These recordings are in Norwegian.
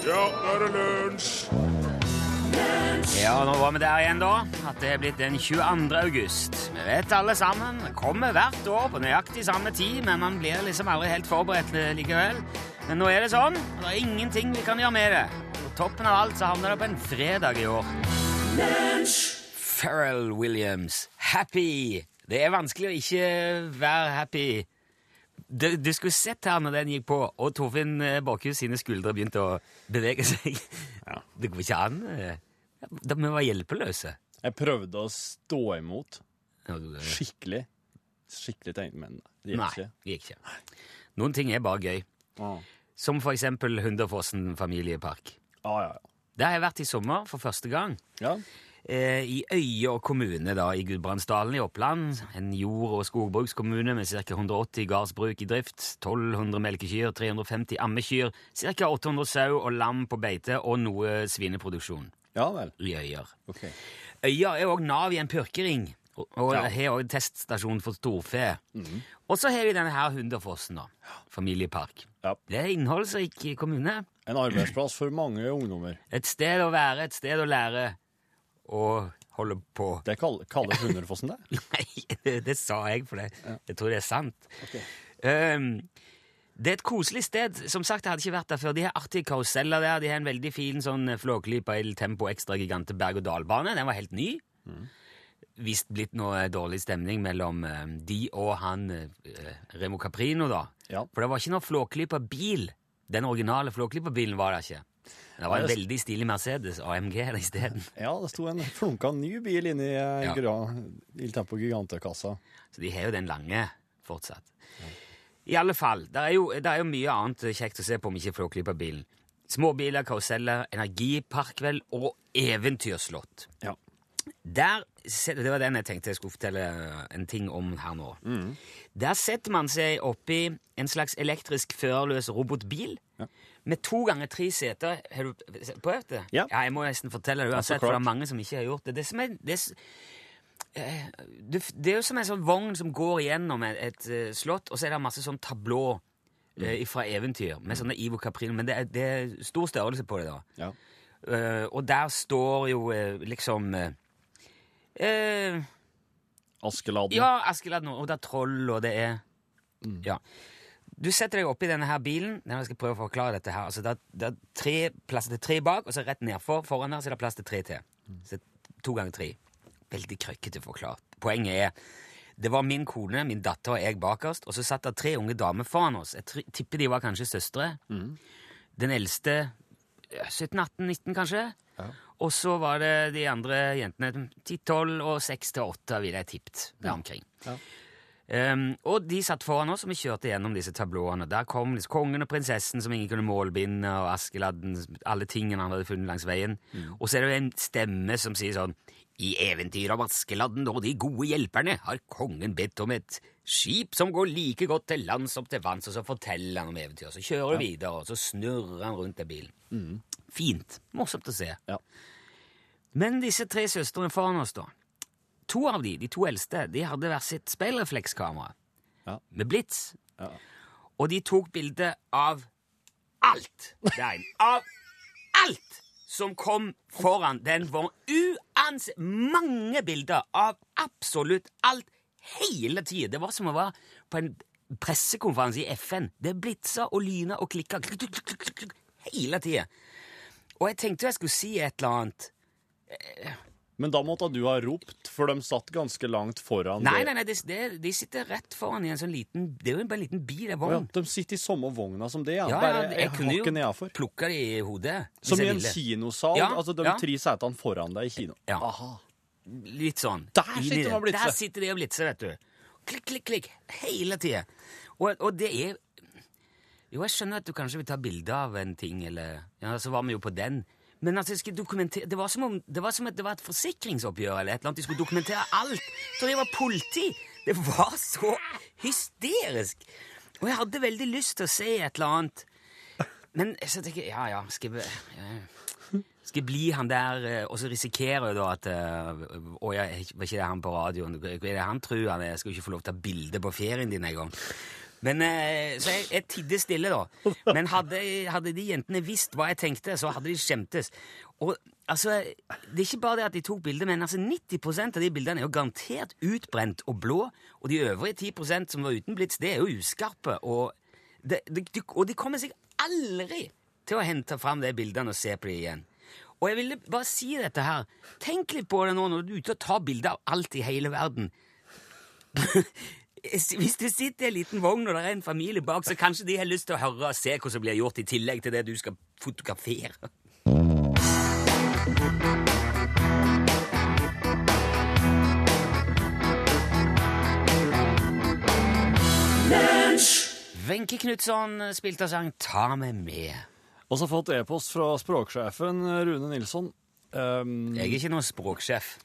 Ja, nå er det lunsj! Ja, nå var vi der igjen, da. At det er blitt den 22. august. Vi vet alle sammen. Det kommer hvert år på nøyaktig samme tid, men man blir liksom aldri helt forberedt likevel. Men nå er det sånn, og det er ingenting vi kan gjøre med det. På toppen av alt så havner det på en fredag i år. Pharrell Williams, happy! Det er vanskelig å ikke være happy. Du, du skulle sett her når den gikk på, og Torfinn Borkhus Bakhus sine skuldre begynte å bevege seg. Det går ikke an. eh. Da Vi var hjelpeløse. Jeg prøvde å stå imot skikkelig. Skikkelig tenkt, men det gikk Nei, ikke. det gikk ikke. Noen ting er bare gøy. Ah. Som for eksempel Hunderfossen familiepark. Ah, ja, ja. Der har jeg vært i sommer for første gang. ja. Eh, I Øyer kommune da, i Gudbrandsdalen i Oppland. En jord- og skogbrukskommune med ca. 180 gardsbruk i drift. 1200 melkekyr, 350 ammekyr, ca. 800 sau og lam på beite og noe svineproduksjon Ja vel. i Øyer. Okay. Øya er òg nav i en purkering, og, og Ja. har òg teststasjon for storfe. Og så har vi denne her Hunderfossen, da. Familiepark. Ja. Det er innholdsrik kommune. En arbeidsplass for mange ungdommer. Et sted å være, et sted å lære og holde på. Det kalles kaller Hunderfossen det? Nei, det, det sa jeg for det. Jeg tror det er sant. Um, det er et koselig sted. Som sagt, jeg hadde ikke vært der før. De har artige karuseller der. De har en veldig fin sånn Flåklypa Il Tempo Ekstra Gigante berg-og-dal-bane. Den var helt ny. Visst blitt noe dårlig stemning mellom eh, de og han eh, Remo Caprino, da. Ja. For det var ikke noe Flåklypa-bil. Den originale Flåklypa-bilen var der ikke. Det var en det- veldig stilig Mercedes AMG isteden. Ja, det sto en flunka ny bil inni eh, Ja. Il Tempo Gigante-kassa. Så de har jo den lange fortsatt. I alle fall, det er, jo, det er jo mye annet kjekt å se på om ikke Flåklypa-bilen. Småbiler, karuseller, energipark vel, og eventyrslott. Ja. Der, Det var den jeg tenkte jeg skulle fortelle en ting om her nå. Der setter man seg oppi en slags elektrisk førerløs robotbil Ja. med to ganger tre seter. Har du prøvd det? Ja. Jeg må nesten fortelle det uansett, for det er mange som ikke har gjort det. Det, som er, det, er eh, det, er jo som en sånn vogn som går gjennom et, et eh, slott, og så er det masse sånn tablå mm. fra eventyr med sånne Ivo Caprino, men det er, det er stor størrelse på det, da. Ja. Uh, og der står jo eh, liksom eh, eh, Askeladden. Ja, Askeladden, og det er troll, og det er Ja. Du setter deg oppi denne her bilen. Jeg skal prøve å forklare dette her. Altså, det, er, det er tre, plass til tre bak, og så rett nedfor. Foran der så er det plass til tre til. Så to ganger tre. Veldig krøkkete forklart. Poenget er det var min kone, min datter og jeg bakerst, og så satt det tre unge damer foran oss. Jeg tipper de var kanskje søstre. Den eldste 17-18-19, kanskje. Og så var det de andre jentene 10-12 og 6-8, ville jeg tippet. Der omkring. Ja. Um, og de satt foran oss, og vi kjørte gjennom disse tablåene. Der kom liksom kongen og prinsessen som ingen kunne målbinde, og Askeladden, alle tingene han hadde funnet langs veien. Og så er det en stemme som sier sånn I eventyret om Askeladden og de gode hjelperne har kongen bedt om et skip som går like godt til lands som til vanns, og så forteller han om eventyret. Så kjører du videre, og så snurrer han rundt den bilen. Fint. Morsomt å se. Ja. Men disse tre søstrene foran oss, da. To av de, de to eldste, de hadde hver sitt speilreflekskamera Ja. med blits. Ja. Og de tok bilde av alt der. Av alt som kom foran den vognen. Uansett mange bilder av absolutt alt hele tida. Det var som å være på en pressekonferanse i FN. Det blitsa og lyna og klikka klikk, klikk, klikk, klikk, klikk, hele tida. Og jeg tenkte jeg skulle si et eller annet. Men da måtte du ha ropt, for de satt ganske langt foran. Nei, nei, nei, de, de, de sitter rett foran i en sånn liten Det er jo bare en liten bil, er ja, de sitter i samme vogna som det, ja. Ja, Bare jeg, jeg kunne jo nedafor. plukke det i hodet. Som i en ville. kinosal. Ja, altså de ja. tre setene foran deg i kino. Ja. Aha. Litt sånn. Der sitter de og blitser. Der sitter de og blitser, vet du. Klikk, klikk, klikk. Hele tida. Og, og det er Jo, jeg skjønner at du kanskje vil ta bilde av en ting, eller Ja, så var vi jo på den. Men altså, Det var som om det var, som at det var et forsikringsoppgjør eller et eller annet. De skulle dokumentere alt. Så det var politi. Det var så hysterisk. Og jeg hadde veldig lyst til å si et eller annet. Men så tenker jeg Ja, ja, skal jeg, skal jeg bli han der eh, Og så risikerer jeg da at eh, Å, ja, var ikke det han på radioen? Er det han tror han er? Jeg skal jo ikke få lov til å ta bilde på ferien din engang. Men, eh, så jeg, jeg tidde stille, da. Men hadde, hadde de jentene visst hva jeg tenkte, så hadde de skjemtes. Og altså, Det er ikke bare det at de tok bilder, men altså 90% av de bildene er jo garantert utbrent og blå. Og de øvrige 10% som var uten blits, det er jo uskarpe. Og, det, de, de, og de kommer seg aldri til å hente fram de bildene og se på dem igjen. Og jeg ville bare si dette her. Tenk litt på det nå når du er ute og tar bilder av alt i hele verden. Hvis du sitter i en liten vogn og det er en familie bak, så kanskje de har lyst til å høre og se hva som blir gjort, i tillegg til det du skal fotografere. Wenche Knutson spilte og sang Ta meg med. Og så fått e-post fra språksjefen Rune Nilsson. Um, Jeg er ikke noen språksjef.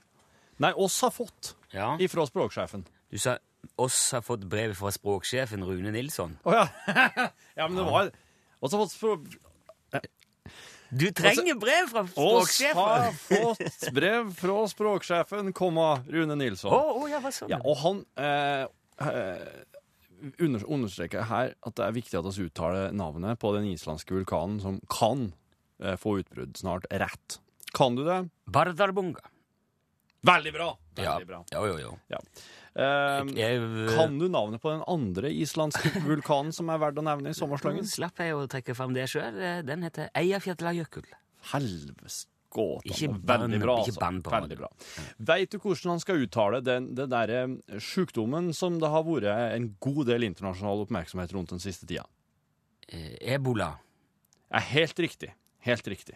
nei, oss har fått Ja. ifra språksjefen. Du sa oss har fått brev fra språksjefen Rune Nilsson. Å ja. ja, men det var Og så fått. Du trenger brev fra språksjefen! Oss har fått brev fra språksjefen, komma Rune Nilsson. Oh, oh, ja, hva sånn? Ja, og han eh, eh, understreker her at det er viktig at vi uttaler navnet på den islandske vulkanen som kan eh, få utbrudd snart, rett. Kan du det? Bardarbunga. Veldig bra! Ja. Veldig bra. Jo, jo, jo. Ja. Eh, Jeg, kan du navnet på den andre islandske vulkanen som er verdt å nevne i sommerslangen? Slapp jeg å trekke fram det sjøl. Den heter Eyjafjallajökull. Helveskåta. Ikke Veldig bra, ikke altså. på Veldig bra. Veit du hvordan han skal uttale den, den derre sjukdommen som det har vært en god del internasjonal oppmerksomhet rundt den siste tida? Eh, Ebola. Er helt riktig. Helt riktig.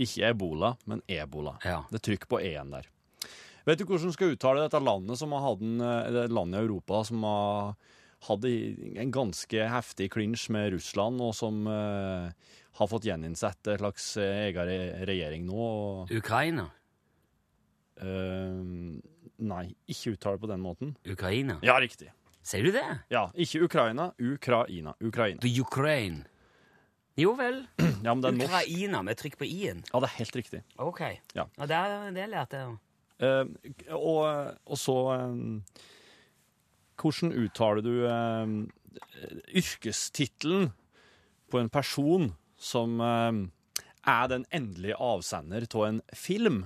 Ikke ebola, men ebola. Ja. Det er trykk på e-en der. Vet du hvordan du skal uttale dette landet som har hatt en, eh, det landet i Europa som har hatt en ganske heftig klinsj med Russland, og som uh, har fått gjeninnsett en slags eh, egen regjering nå? Og, Ukraina. Uh, nei, ikke uttale på den måten. Ukraina. Ja, riktig. Sier du det? Ja, ikke Ukraina, Ukraina. Ukraina. The Ukraine. Jo vel. Ja. Ukraina med trykk på i-en. Ja, det er helt riktig. Ok. Ja. det, det lærte jeg Eh, og, og så eh, Hvordan uttaler du eh, yrkestittelen på en person som eh, er den endelige avsender av en film?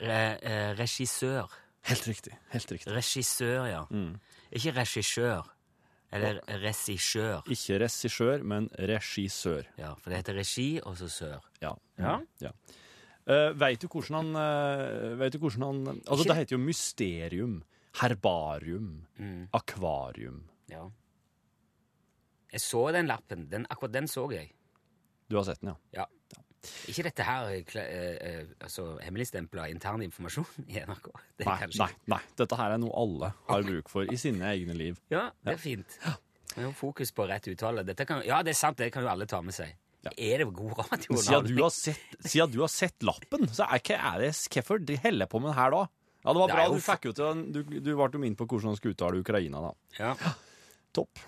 Re, eh, regissør. Helt riktig. Helt riktig. Regissør, ja. Mm. Ikke regissør. Eller regissør. Ikke regissør, men regissør. Ja, for det heter regi, og så sør. Ja. Ja. ja. Uh, Veit du hvordan han uh, Vet du hvordan han Altså, det heter jo mysterium, herbarium, Mm. akvarium. Ja. Jeg så den lappen. Den, akkurat den så jeg. Du har sett den, ja? Ja. Ikke dette her eh, kla- eh, eh, altså, hemmeligstempla intern informasjon i NRK. Det Nei, kanskje- nei, nei. Dette her er noe alle har bruk for i sine egne liv. Ja, det er fint. Er jo fokus på rett uttale. Dette kan, ja, det er sant, det kan jo alle ta med seg. Ja. Er det god radio? Siden du har sett, siden du har sett lappen, så er er det hvorfor de holder på med den her da? Ja, det var Det bra jo du fikk ut den. Du, du ble jo på hvordan du skulle uttale Ukraina, da. Ja, Topp.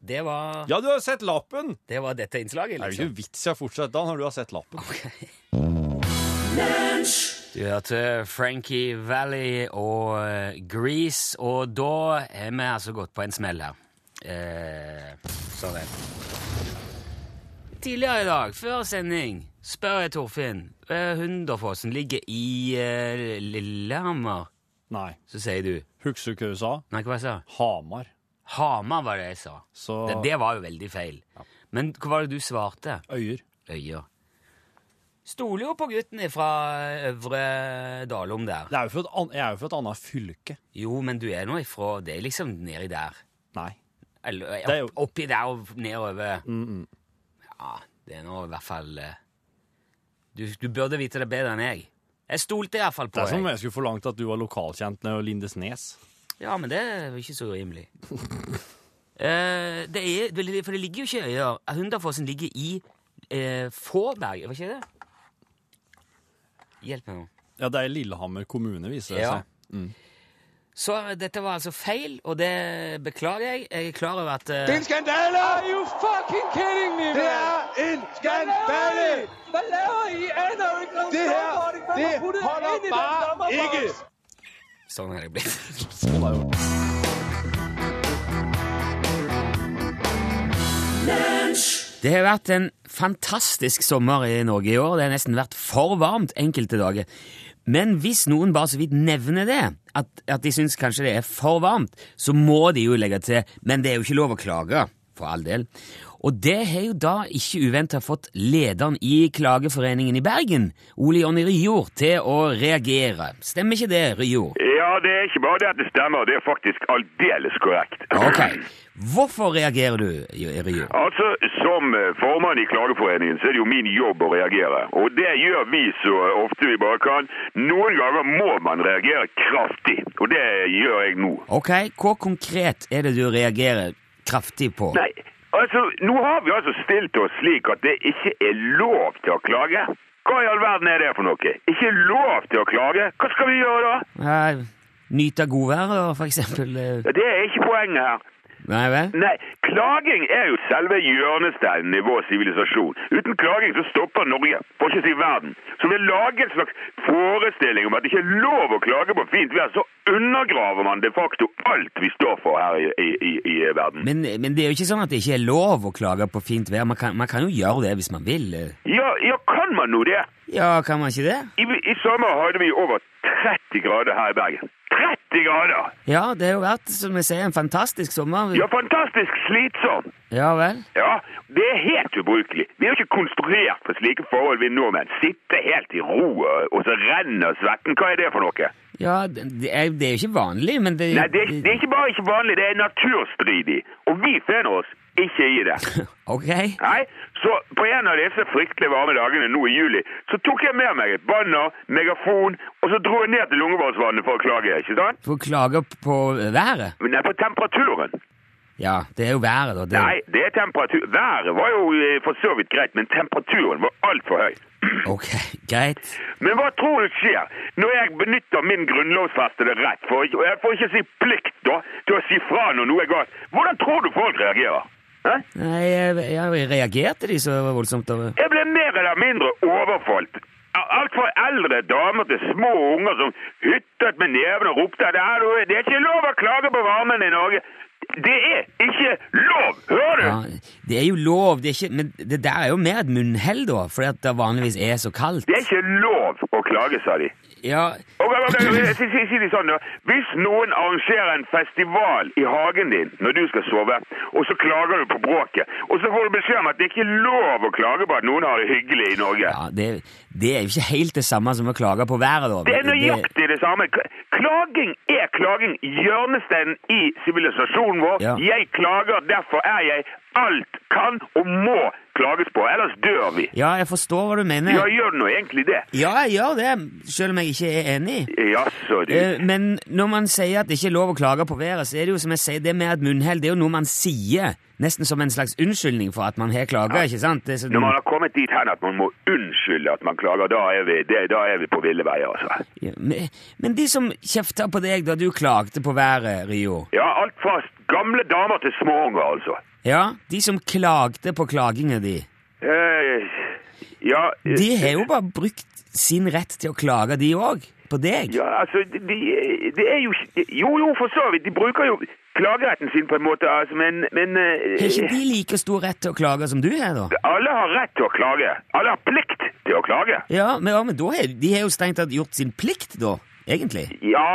det var, Ja, du har sett lappen! det var dette innslaget, Det er jo liksom. ikke vits i å fortsette da, når du har sett lappen. Du hørte Frankie Valley og eh, Grease, og da er vi altså gått på en smell her. Eh, sorry. det. Tidligere i dag, før sending, spør jeg Torfinn. Eh, Hunderfossen ligger i eh, Lillehammer. Nei. Så sier du Husker du hva du sa? Nei, hva jeg sa? Hamar. Hamar var det jeg sa. Så Det, det var jo veldig feil. Men hva var det du svarte? Øyer. Øyer. Stoler jo på gutten fra Øvre Dalom der. Det er jo for et, an- jeg er jo fra et annet fylke. Jo, men du er nå ifra Det er liksom nedi der. Nei. Eller Det er jo- opp, oppi der og nedover. Mm, mm. Ja, det er nå i hvert fall eh, du, du burde vite det bedre enn jeg. Jeg stolte iallfall på deg. Det er som om jeg skulle forlangt at du var lokalkjent med Lindesnes. Ja, men det er jo ikke så urimelig. Eh, det er, for det ligger jo ikke øyer. Hunderfossen ligger i eh, Fåberg, var ikke det? Hjelp meg nå. Ja, det er Lillehammer kommune, viser det Ja. seg. Så eh, dette var altså feil, og det beklager jeg. Jeg er klar over at uh, Det er en skandale! Are you fucking kidding me? Det er en skandale! Hva laver I anal Det her, det holder bare ikke! Sånn er det blitt. Det har vært en fantastisk sommer i Norge i år. Det har nesten vært for varmt enkelte dager. Men hvis noen bare så vidt nevner det, at, at de syns kanskje det er for varmt, så må de jo legge til Men det er jo ikke lov å klage, for all del. Og det har jo da ikke uventa fått lederen i Klageforeningen i Bergen, Ole Jonny Ryjord, til å reagere. Stemmer ikke det, Ryjord? Det er ikke bare det at det stemmer, det er faktisk aldeles korrekt. Ok. Hvorfor reagerer du, Ryjord? Altså, Som eh, formann i Klageforeningen så er det jo min jobb å reagere. Og det gjør vi så ofte vi bare kan. Noen ganger må man reagere kraftig, og det gjør jeg nå. Ok, hva konkret er det du reagerer kraftig på? Nei, altså, nå har vi altså stilt oss slik at det ikke er lov til å klage. Hva i all verden er det for noe? Ikke lov til å klage? Hva skal vi gjøre da? Eh, Nyte godværet, for eksempel? eh, Det er ikke poenget her. Nei vel? Nei, klaging er jo selve hjørnesteinen i vår sivilisasjon. Uten klaging så stopper Norge, for ikke å si verden. Så ved å lage en slags forestilling om at det ikke er lov å klage på fint vær, så undergraver man de facto alt vi står for her i, i, i, verden. Men, men det er jo ikke sånn at det ikke er lov å klage på fint vær. Man kan, man kan jo gjøre det hvis man vil. eh. Ja, ja, kan man nå det? Ja, kan man ikke det? I, I sommer hadde vi over 30 grader her i Bergen. 30 grader! Ja, det har jo vært, som jeg sier, en fantastisk sommer. Ja, fantastisk slitsom. Ja vel? Ja, det er helt ubrukelig. Vi er jo ikke konstruert for slike forhold, vi nordmenn. Sitte helt i ro, og- og så renner svetten. Hva er det for noe? Ja, det er, det er jo ikke vanlig, men det, Nei, det, det er ikke bare ikke vanlig, det er naturstridig. Og vi finner oss ikke i det. Ok. Nei, så på en av disse fryktelig varme dagene nå i juli, så tok jeg med meg et banner, megafon, og så dro jeg ned til Lungevannsvannet for å klage, ikke sant? For å klage på været? Nei, på temperaturen. Ja, det er jo været, da. Det, Nei, det er temperatur. Været var jo eh, for så vidt greit, men temperaturen var altfor høy. Ok, greit. Men hva tror du skjer når jeg benytter min grunnlovsfestede rett, for, jeg får ikke si plikt da, til å si fra når noe er galt? Hvordan tror du folk reagerer? Hæ? Nei, jeg, jeg reagerte de så voldsomt over Jeg ble mer eller mindre overfalt. Alt fra eldre damer til små unger som hyttet med neven og ropte er, det er ikke lov å klage på varmen i Norge. Det er ikke lov! Hører du? Ja, det er jo lov, det er ikke, men det der er jo mer et munnhell, da, fordi at det vanligvis er så kaldt. Det er ikke lov å klage, sa de. Ja, Ok, ok, si, si, si det sånn da. Hvis noen arrangerer en festival i hagen din når du skal sove, og så klager du på bråket, og så får du beskjed om at det ikke er lov å klage på at noen har det hyggelig i Norge. ja det, det er jo ikke helt det samme som å klage på været, da. Det er nøyaktig det samme. Klaging er klaging. Hjørnesteinen i sivilisasjonen vår. Ja. Jeg klager, derfor er jeg alt kan og må klages på. Ellers dør vi. Ja, jeg forstår hva du mener. Ja, gjør du nå egentlig det? Ja, jeg gjør det, selv om jeg ikke er enig. Jaså, du. Eh, Men når man sier at det ikke er lov å klage på været, så er det jo som jeg sier, det med et munnhell, det er jo noe man sier, nesten som en slags unnskyldning for at man har klaga, ikke sant? Sånn, Når man har kommet dit hen at man må unnskylde at man klager, da er vi, det, da er vi på ville veier, altså. ja, men, men de som kjefta på deg da du klagde på været, Rio, Ja, alt fra gamle damer til småunger, altså. Ja, de som klagde på klaginga di, Eh, ja, eh, de har jo bare brukt sin rett til å klage, de òg, på deg. Ja, altså, de, det er jo Jo, jo, for så vidt. De bruker jo klageretten sin på en måte, altså, men, men eh, Har ikke de like stor rett til å klage som du har, da? Alle har rett til å klage. Alle har plikt til å klage. Ja, men, ja, men da har, de har jo strengt tatt gjort sin plikt, da, egentlig. Ja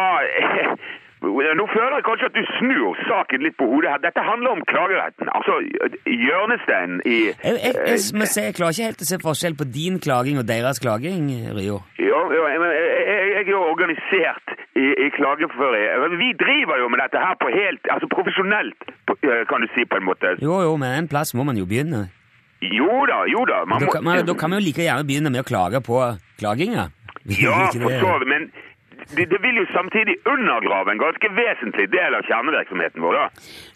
Nå føler jeg kanskje at du snur saken litt på hodet her. Dette handler om klageretten. Altså hjørnesteinen i Jeg, jeg, jeg, må si, jeg klarer ikke helt å se forskjell på din klaging og deres klaging, Rio. Jo, jo jeg, jeg, er jo organisert i, i klageføring. Vi driver jo med dette her på helt Altså profesjonelt, eh, kan du si, på en måte. Jo, jo, men en plass må man jo begynne. Jo da, jo da. Man Da kan, man, da kan man jo like gjerne begynne med å klage på klaginga. Ja, for så vidt. Men det, det vil jo samtidig undergrave en ganske vesentlig del av kjernevirksomheten vår. da.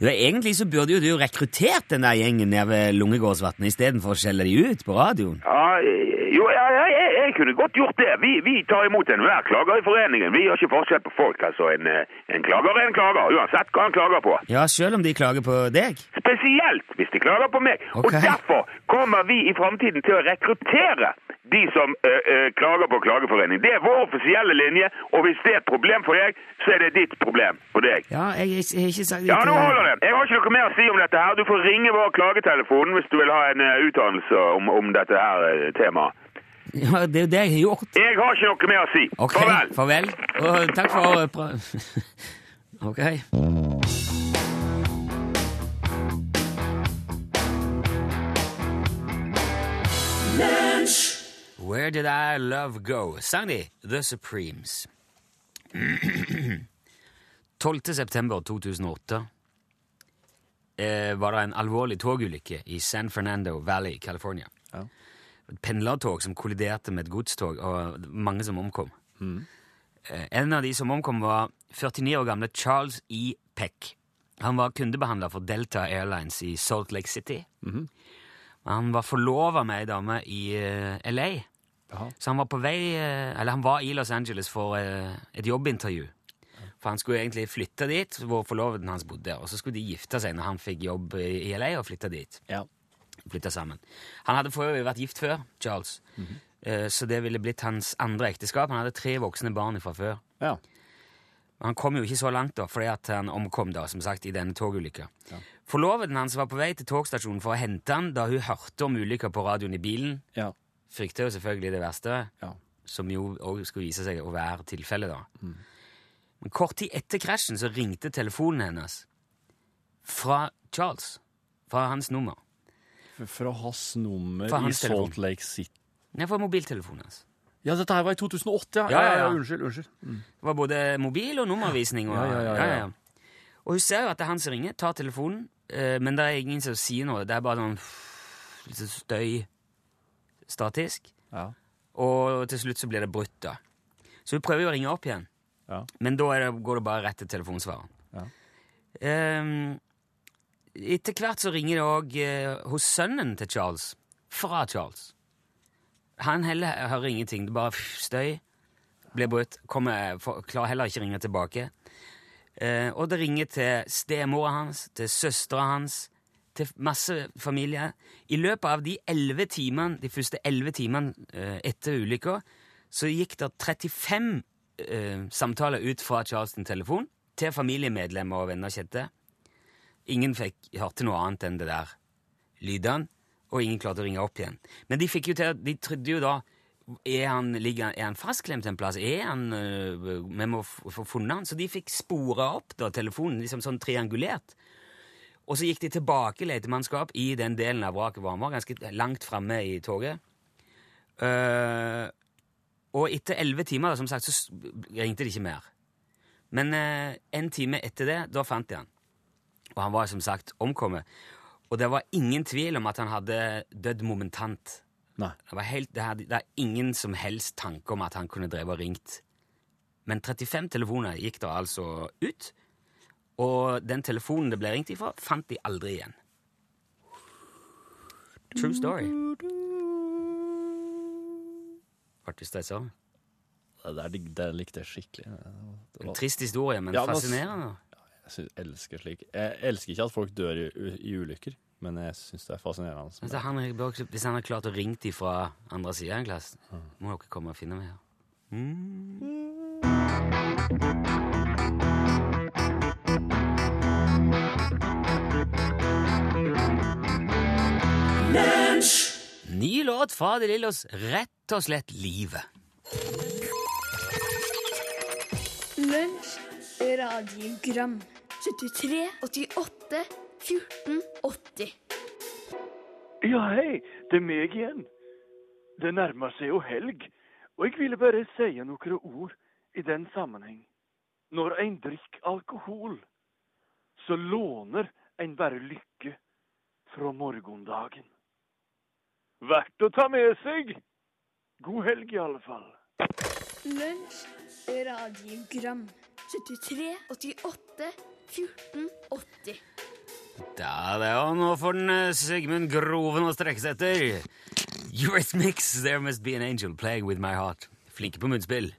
Ja, egentlig så burde jo du rekruttert den der gjengen nede ved Lungegårdsvatnet istedenfor å skjelle de ut på radioen. Ja, eh, jo, ja, ja, jeg, jeg kunne godt gjort det. Vi, vi tar imot enhver klager i foreningen. Vi gjør ikke forskjell på folk. altså. En, eh, en klager er en klager, uansett hva han klager på. Ja, selv om de klager på deg. Spesielt hvis de klager på meg. Okay. Og derfor kommer vi i framtiden til å rekruttere de som eh, eh, klager på klageforening. Det er vår offisielle linje, og hvis det er et problem for deg, så er det ditt problem for deg. Ja, jeg, jeg, jeg har ikke sagt Ja, nå holder det. Jeg har ikke noe mer å si om dette her. Du får ringe vår klagetelefon hvis du vil ha en uh, utdannelse om, om dette her uh, temaet. Ja, det er jo det jeg har gjort. Jeg har ikke noe mer å si. Ok, Farvel. farvel. Og takk for uh, Ok. Where Did I Love Go? Sang de The Supremes. 12. september 2008 eh, var det en alvorlig togulykke i San Fernando Valley, California. Ja. Et pendlertog som kolliderte med et godstog, og mange som omkom. Eh, En av de som omkom, var 49 år gamle Charles E. Peck. Han var kundebehandler for Delta Airlines i Salt Lake City. Han var forlova med ei dame i eh, LA. Jaha. Så han var på vei eh, Eller han var i Los Angeles for eh, et jobbintervju. For han skulle egentlig flytte dit hvor forloveden hans bodde. Og så skulle de gifte seg når han fikk jobb i LA, og flytte dit. Ja. Flytte sammen. Han hadde for øvrig vært gift før, Charles. Eh, Så det ville blitt hans andre ekteskap. Han hadde tre voksne barn fra før. ja. Han kom jo ikke så langt, da, fordi han omkom da, som sagt, i denne togulykka. Forloveden hans var på vei til togstasjonen for å hente han da hun hørte om ulykka på radioen i bilen. Ja. Frykta jo selvfølgelig det verste, Ja. som jo òg skulle vise seg å være tilfellet, da. Men kort tid etter krasjen så ringte telefonen hennes fra Charles. Fra hans nummer. Fra hans nummer Fra i telefon. Salt Lake City. Nei, fra mobiltelefonen hans. Ja, dette her var i 2008, ja. Ja, ja, ja. Unnskyld. unnskyld. Det var både mobil og nummervisning. Og, Ja, ja. Og hun ser jo at det er han som ringer, tar telefonen, eh, men det er ingen som sier noe. Det er bare sånn litt sånn støy statisk. Ja. Og til slutt så blir det brutt, da. Så hun prøver jo å ringe opp igjen, Ja. men da det, går det bare rett til telefonsvareren. Ja. Um, etter hvert så ringer det òg hos sønnen til Charles, fra Charles. Han heller hører ingenting, det bare pff, støy. Blir brutt. Kommer, for, klarer heller ikke å ringe tilbake. Uh, og det ringer til stemora hans, til søstera hans, til masse familie. I løpet av de, 11 timene, de første elleve timene eh, etter ulykka så gikk det 35 eh, samtaler ut fra Charleston-telefon til familiemedlemmer og venner kjente. Ingen fikk, hørte noe annet enn det der lydene, og ingen klarte å ringe opp igjen. Men de fikk jo til, de trodde jo da er han, ligger, er han fastklemt en plass? Er han, øh, Vi må få funnet han. Så de fikk spora opp da, telefonen, liksom sånn triangulert. Og så gikk de tilbake letemannskap i den delen av vraket hvor han var, ganske langt framme i toget. Uh, og etter elleve timer, som sagt, så ringte de ikke mer. Men uh, en time etter det, da fant de han. Og han var som sagt omkommet. Og det var ingen tvil om at han hadde dødd momentant. Nei. Det, var helt, det, hadde, det er ingen som helst tanke om at han kunne drevet og ringt. Men 35 telefoner gikk da altså ut, og den telefonen det ble ringt ifra, fant de aldri igjen. True story. Ble du stressa? Det, der, det likte jeg skikkelig. Det En trist historie, men Ja, fascinerende. Jeg elsker slik. Jeg elsker ikke at folk dør i, i ulykker, men jeg syns det er fascinerende. Altså, han, er- hvis han har klart å ringe de fra andre sida av en klasse, må dere komme og finne meg her. Ny låt fra De Lillos, rett og slett livet. Lunsj, radiogram 73, 88, 14, 80 Ja, hei, det er meg igjen. Det nærmer seg jo helg, og jeg ville bare si noen ord i den sammenheng. Når en drikker alkohol, så låner en bare lykke fra morgendagen. Verdt å ta med seg. God helg i alle fall. Lunsj, radiogram 73, 88, 14, 80 Da, det var nå for den eh, Sigmund Groven å strekke seg etter. Eurythmics, There Must Be an Angel Playing With My Heart. Flinke på munnspill.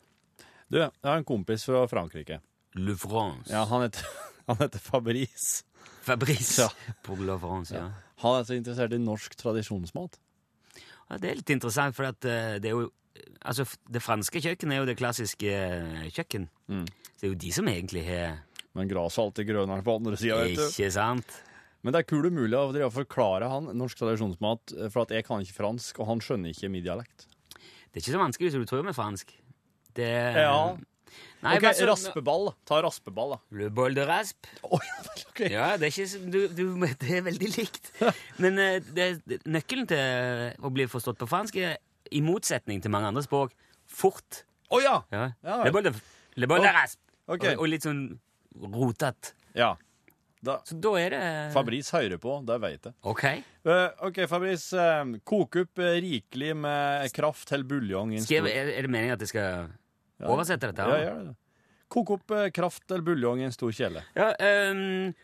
Du, jeg har en kompis fra Frankrike. Le France. Ja, Han heter, han heter Fabrice. Fabrice Ja. pour La France, ja. Han er så interessert i norsk tradisjonsmat. Ja, det er litt interessant, for at eh, det er jo Altså, det franske kjøkkenet er jo det klassiske eh, kjøkken. Mm. Så det er jo de som egentlig har Men gresset er alltid grønnere på andre sida, vet du. Ikke sant? Men det er kul mulig å drive og forklare han norsk tradisjonsmat, eh, for at jeg kan ikke fransk, og han skjønner ikke min dialekt. Det er ikke så vanskelig hvis du tror med fransk. Det Ja. Nei, ok, altså, raspeball. Ta raspeball, da. Le bol de rasp. Oh, okay. Ja, det er, ikke, du, du, det er veldig likt. Men eh, det, nøkkelen til å bli forstått på fransk er, i motsetning til mange andre språk, fort. Å ja! Ja. Ja, le bol de, le bol de rasp. Okay. Og, og litt sånn rotete. Ja. Da, Så da er det Fabrice hører på, det vet jeg. OK. uh, OK, Fabrice. Uh, kok opp eh, rikelig med kraft til buljong er, er det meningen at det skal oversette dette? Ja, ja, ja. Kok opp eh, kraft eller buljong i en stor kjele. Ja, um,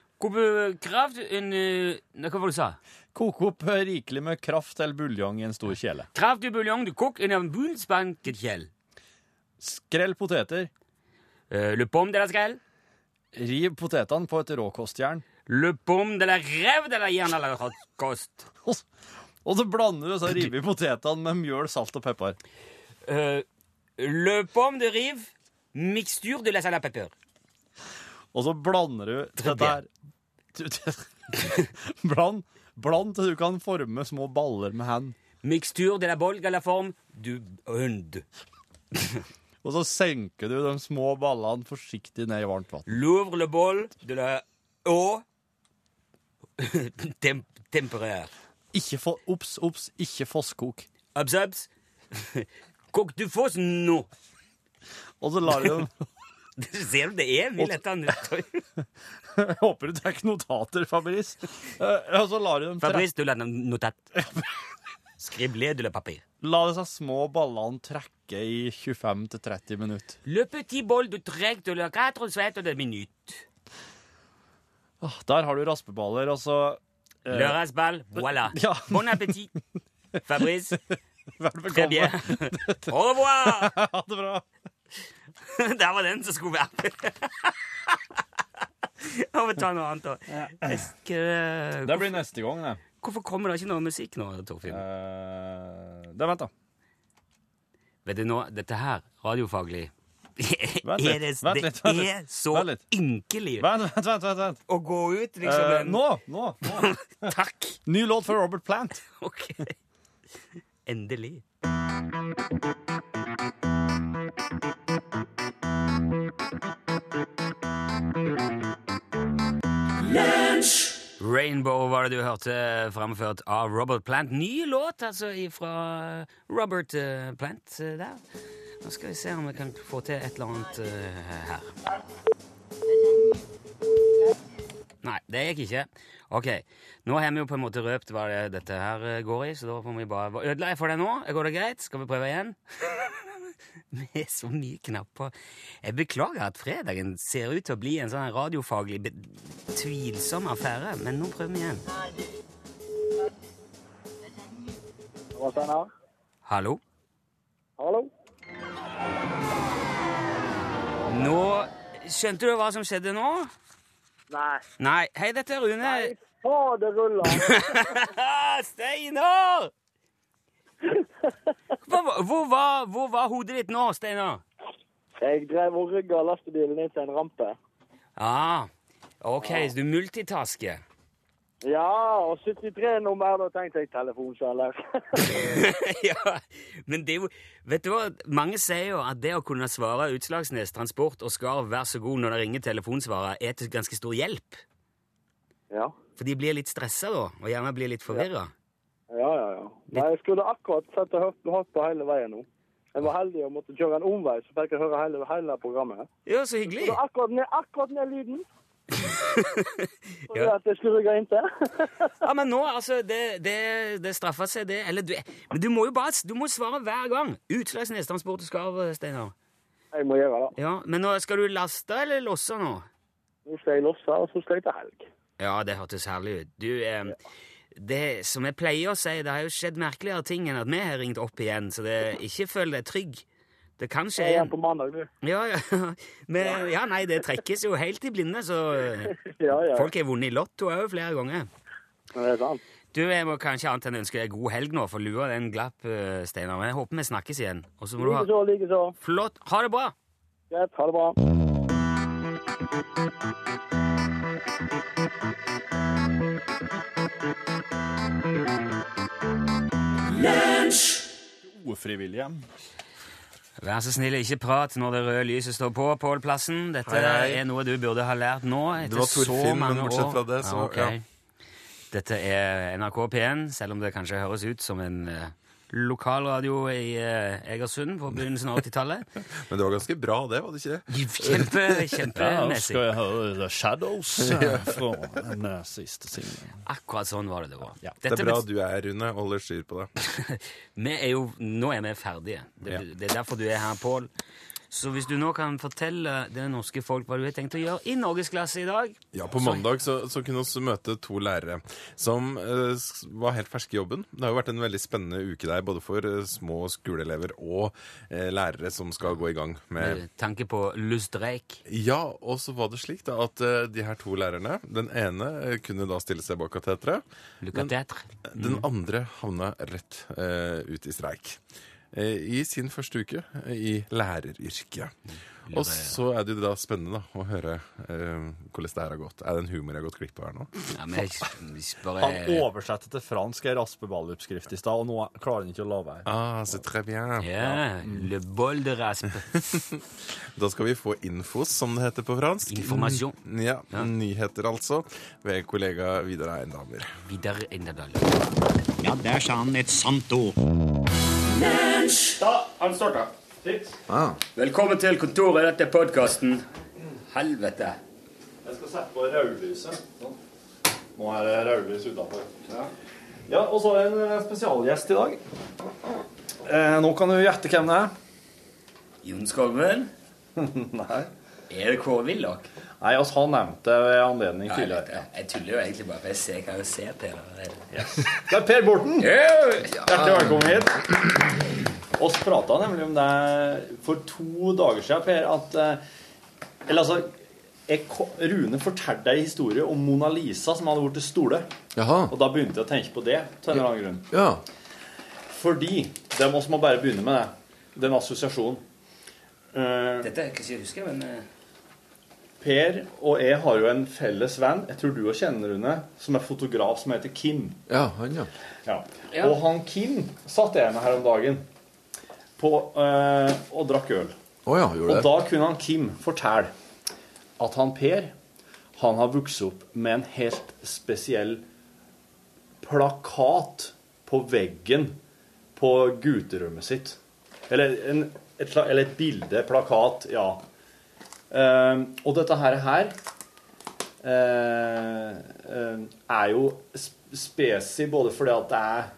kraft en uh, Hva var det du sa? Kok opp eh, rikelig med kraft eller buljong i en stor kjele. Kraft i buljong du kok en av bundsbanket Skrell poteter. Uh, le pomme de la skrell. Riv potetene på et råkostjern. Le pomme de la rev de la jern eller kost. Og så- blander du så river potetene med mjøl, salt og pepper. Uh, le pomme de rive. Mixture de la salade pepper. Og så blander du dette her Du- du- Bland, bland til du kan forme små baller med hand. Mixture de la bolga la forme du hund. Og så senker du de små ballene forsiktig ned i varmt vann. L'ouvre le bol de la eau Tem temperert. Ikke få Obs, obs, ikke fosskok. Obs, abs. Kok du fos nå. Og så lar du dem Ser du, det er mye lettere enn du Jeg håper du tar notater, Fabrice. Eh, Og så lar du dem Fabrice, du lar dem notat. Le papir. La disse små ballene trekke i 25-30 minutter. Le petit bol du trek de la quatre svetter de minute. Ah, Der har du raspeballer, og så eh, Le raspeball, voilà. Ja. Bon appétit. Fabrice, Vær velkommen. Au revoir. Ha det bra. Der var den som skulle være Jeg må ta noe annet òg. Det blir neste gang, det. Hvorfor kommer det ikke noe musikk nå, Torfinn? Eh, det vent, da. Vet du nå, dette her, radiofaglig Vent litt, er det, vent litt, vent litt, er så vent litt. ynkelig Vent, vent, vent. vent, vent. å gå ut, liksom. Eh, nå, nå, nå. Takk. Ny låt fra Robert Plant. Ok. Endelig. Rainbow var det du hørte framført av Robert Plant. Ny låt altså fra Robert eh, Plant eh, der. Nå skal vi se om vi kan få til et eller annet eh, her. Nei, det gikk ikke. Ok, nå har vi jo på en måte røpt hva det, dette her eh, går i, så da får vi bare Ødela jeg for deg nå? Går det greit? Skal vi prøve igjen? Med så mye knapper. Jeg beklager at fredagen ser ut til å bli en sånn radiofaglig tvilsom affære, men nå prøver vi igjen. Hallo? Hallo? Nå Skjønte du hva som skjedde nå? Nei. Nei. Hei, dette er Rune. Nei, fader rulla! Steinar! Hvor, hvor, var, hvor var hodet ditt nå, Steinar? Jeg drev og rygga lastebilen inn til en rampe. Ah, ok, så du multitasker. Ja, og 73 nummer, da tenkte jeg telefonselger. ja, men det er jo Vet du hva, mange sier jo at det å kunne svare Utslagsnes Transport og Skarv vær så god når det ringer telefonsvarer, er til ganske stor hjelp. ja. For de blir litt stressa da, og gjerne blir litt forvirra. Ja, ja, ja. Nei, jeg skulle akkurat sett og hørt, på hele veien nå. Jeg var heldig og måtte kjøre en omvei, så fikk jeg høre hele, hele programmet. Ja, så hyggelig. Så akkurat ned, akkurat ned lyden. Ja. at jeg skulle rygge inn til. Ja, men nå, altså, det, det, det straffer seg, det. Eller du Men du må jo bare du må svare hver gang. Utslags Transport og Skarv, Steinar. Jeg må gjøre det. Ja, men nå, skal du laste eller losse nå? Nå skal jeg losse, og så skal jeg til helg. Ja, det hørtes herlig ut. Du, eh, det som jeg pleier å si, det har jo skjedd merkeligere ting enn at vi har ringt opp igjen, så det, ikke føl deg trygg. Det kan skje Jeg er igjen. på mandag, du. Ja, ja. Men ja, nei, det trekkes jo helt i blinde, så Ja, ja. folk har vunnet i Lotto òg flere ganger. Det er sant. Du, Jeg må kanskje annet enn ønske deg god helg nå, for lua den glapp, eh, Steinar. Men jeg håper vi snakkes igjen. Og så må du ha Likeså, likeså. Flott. Ha det bra! Greit, ha det bra. Ufrivillige. Vær så snill, ikke prat når det røde lyset står på, Pål Plassen. Dette Hei, hei. er noe du burde ha lært nå etter så mange år. bortsett fra det, så- ja, okay. ja. Dette er NRK P1, selv om det kanskje høres ut som en uh, lokalradio i eh, Egersund på begynnelsen av 80-tallet. Men det var ganske bra, det, var det ikke det? Kjempe, Ja, skal jeg høre The Shadows eh, fra den eh, siste singelen. Akkurat sånn var det det var. Ja, Det Dette er bra bet- du er, Rune, og holder styr på det. vi er jo, nå er vi ferdige. Det, Ja. det er derfor du er her, Pål. Så hvis du nå kan fortelle det norske folk hva du har tenkt å gjøre i norgesklasse i dag Ja, På mandag så, så kunne vi møte to lærere som eh, var helt ferske i jobben. Det har jo vært en veldig spennende uke der, både for eh, små skoleelever og eh, lærere som skal gå i gang med med tanke på lustreik Ja, og så var det slik da at de her to lærerne Den ene kunne da stille seg bak kateteret. Lykke til. Den andre havna rett ut i streik. Eh, I sin første uke eh, i læreryrket. Og så er det jo da spennende da, å høre eh, hvordan det her har gått. Er det en humor jeg har gått glipp av her nå? Ja, men jeg, jeg bare Han oversatte til fransk ei raspeballoppskrift i stad, og nå klarer han ikke å la være. Ah, c'est très bien. Ja, le bol de raspe. Da skal vi få infos, som det heter på fransk. Informasjon. Ja, Nyheter, altså, ved kollega Vidar Eiendamer. Vidar Einderdal. Ja, der sa han et sant ord. Da, han starta. Velkommen til kontoret. Dette er podkasten. Helvete. Jeg skal sette på rødlyset. Nå er det rødlys utafor. Ja. og så har vi en eh, spesialgjest i dag. Eh, nå kan du gjette hvem det er. Jon Skogven. Nei. Er det Kåre Willoch? Nei, altså, han nevnte det ved anledning ja, tidligere. jeg, jeg tuller jo egentlig bare, for jeg ser, kan jo se Per. Det er Per Borten. Hjertelig velkommen hit. Oss prata nemlig om det for to dager siden, Per, at eh, Eller altså jeg, Rune fortalte ei historie om Mona Lisa som hadde blitt stole. Jaha. Og da begynte jeg å tenke på det. til en eller annen grunn. Ja. Fordi Det må vi bare begynne med det. Den assosiasjonen. Uh, Dette er ikke så jeg husker, men uh... per og jeg har jo en felles venn, jeg tror du også kjenner Rune, som er fotograf, som heter Kim. Ja, han, ja. Ja. Ja. Og han Kim satt jeg med her om dagen på, eh, og drakk øl. Oh ja, Og det? da kunne han Kim fortelle at han Per han har vokst opp med en helt spesiell plakat på veggen på gutterommet sitt. Eller, en, et, eller et bilde, plakat, ja. Eh, og dette her, her eh, er jo sp- spesi både fordi at det er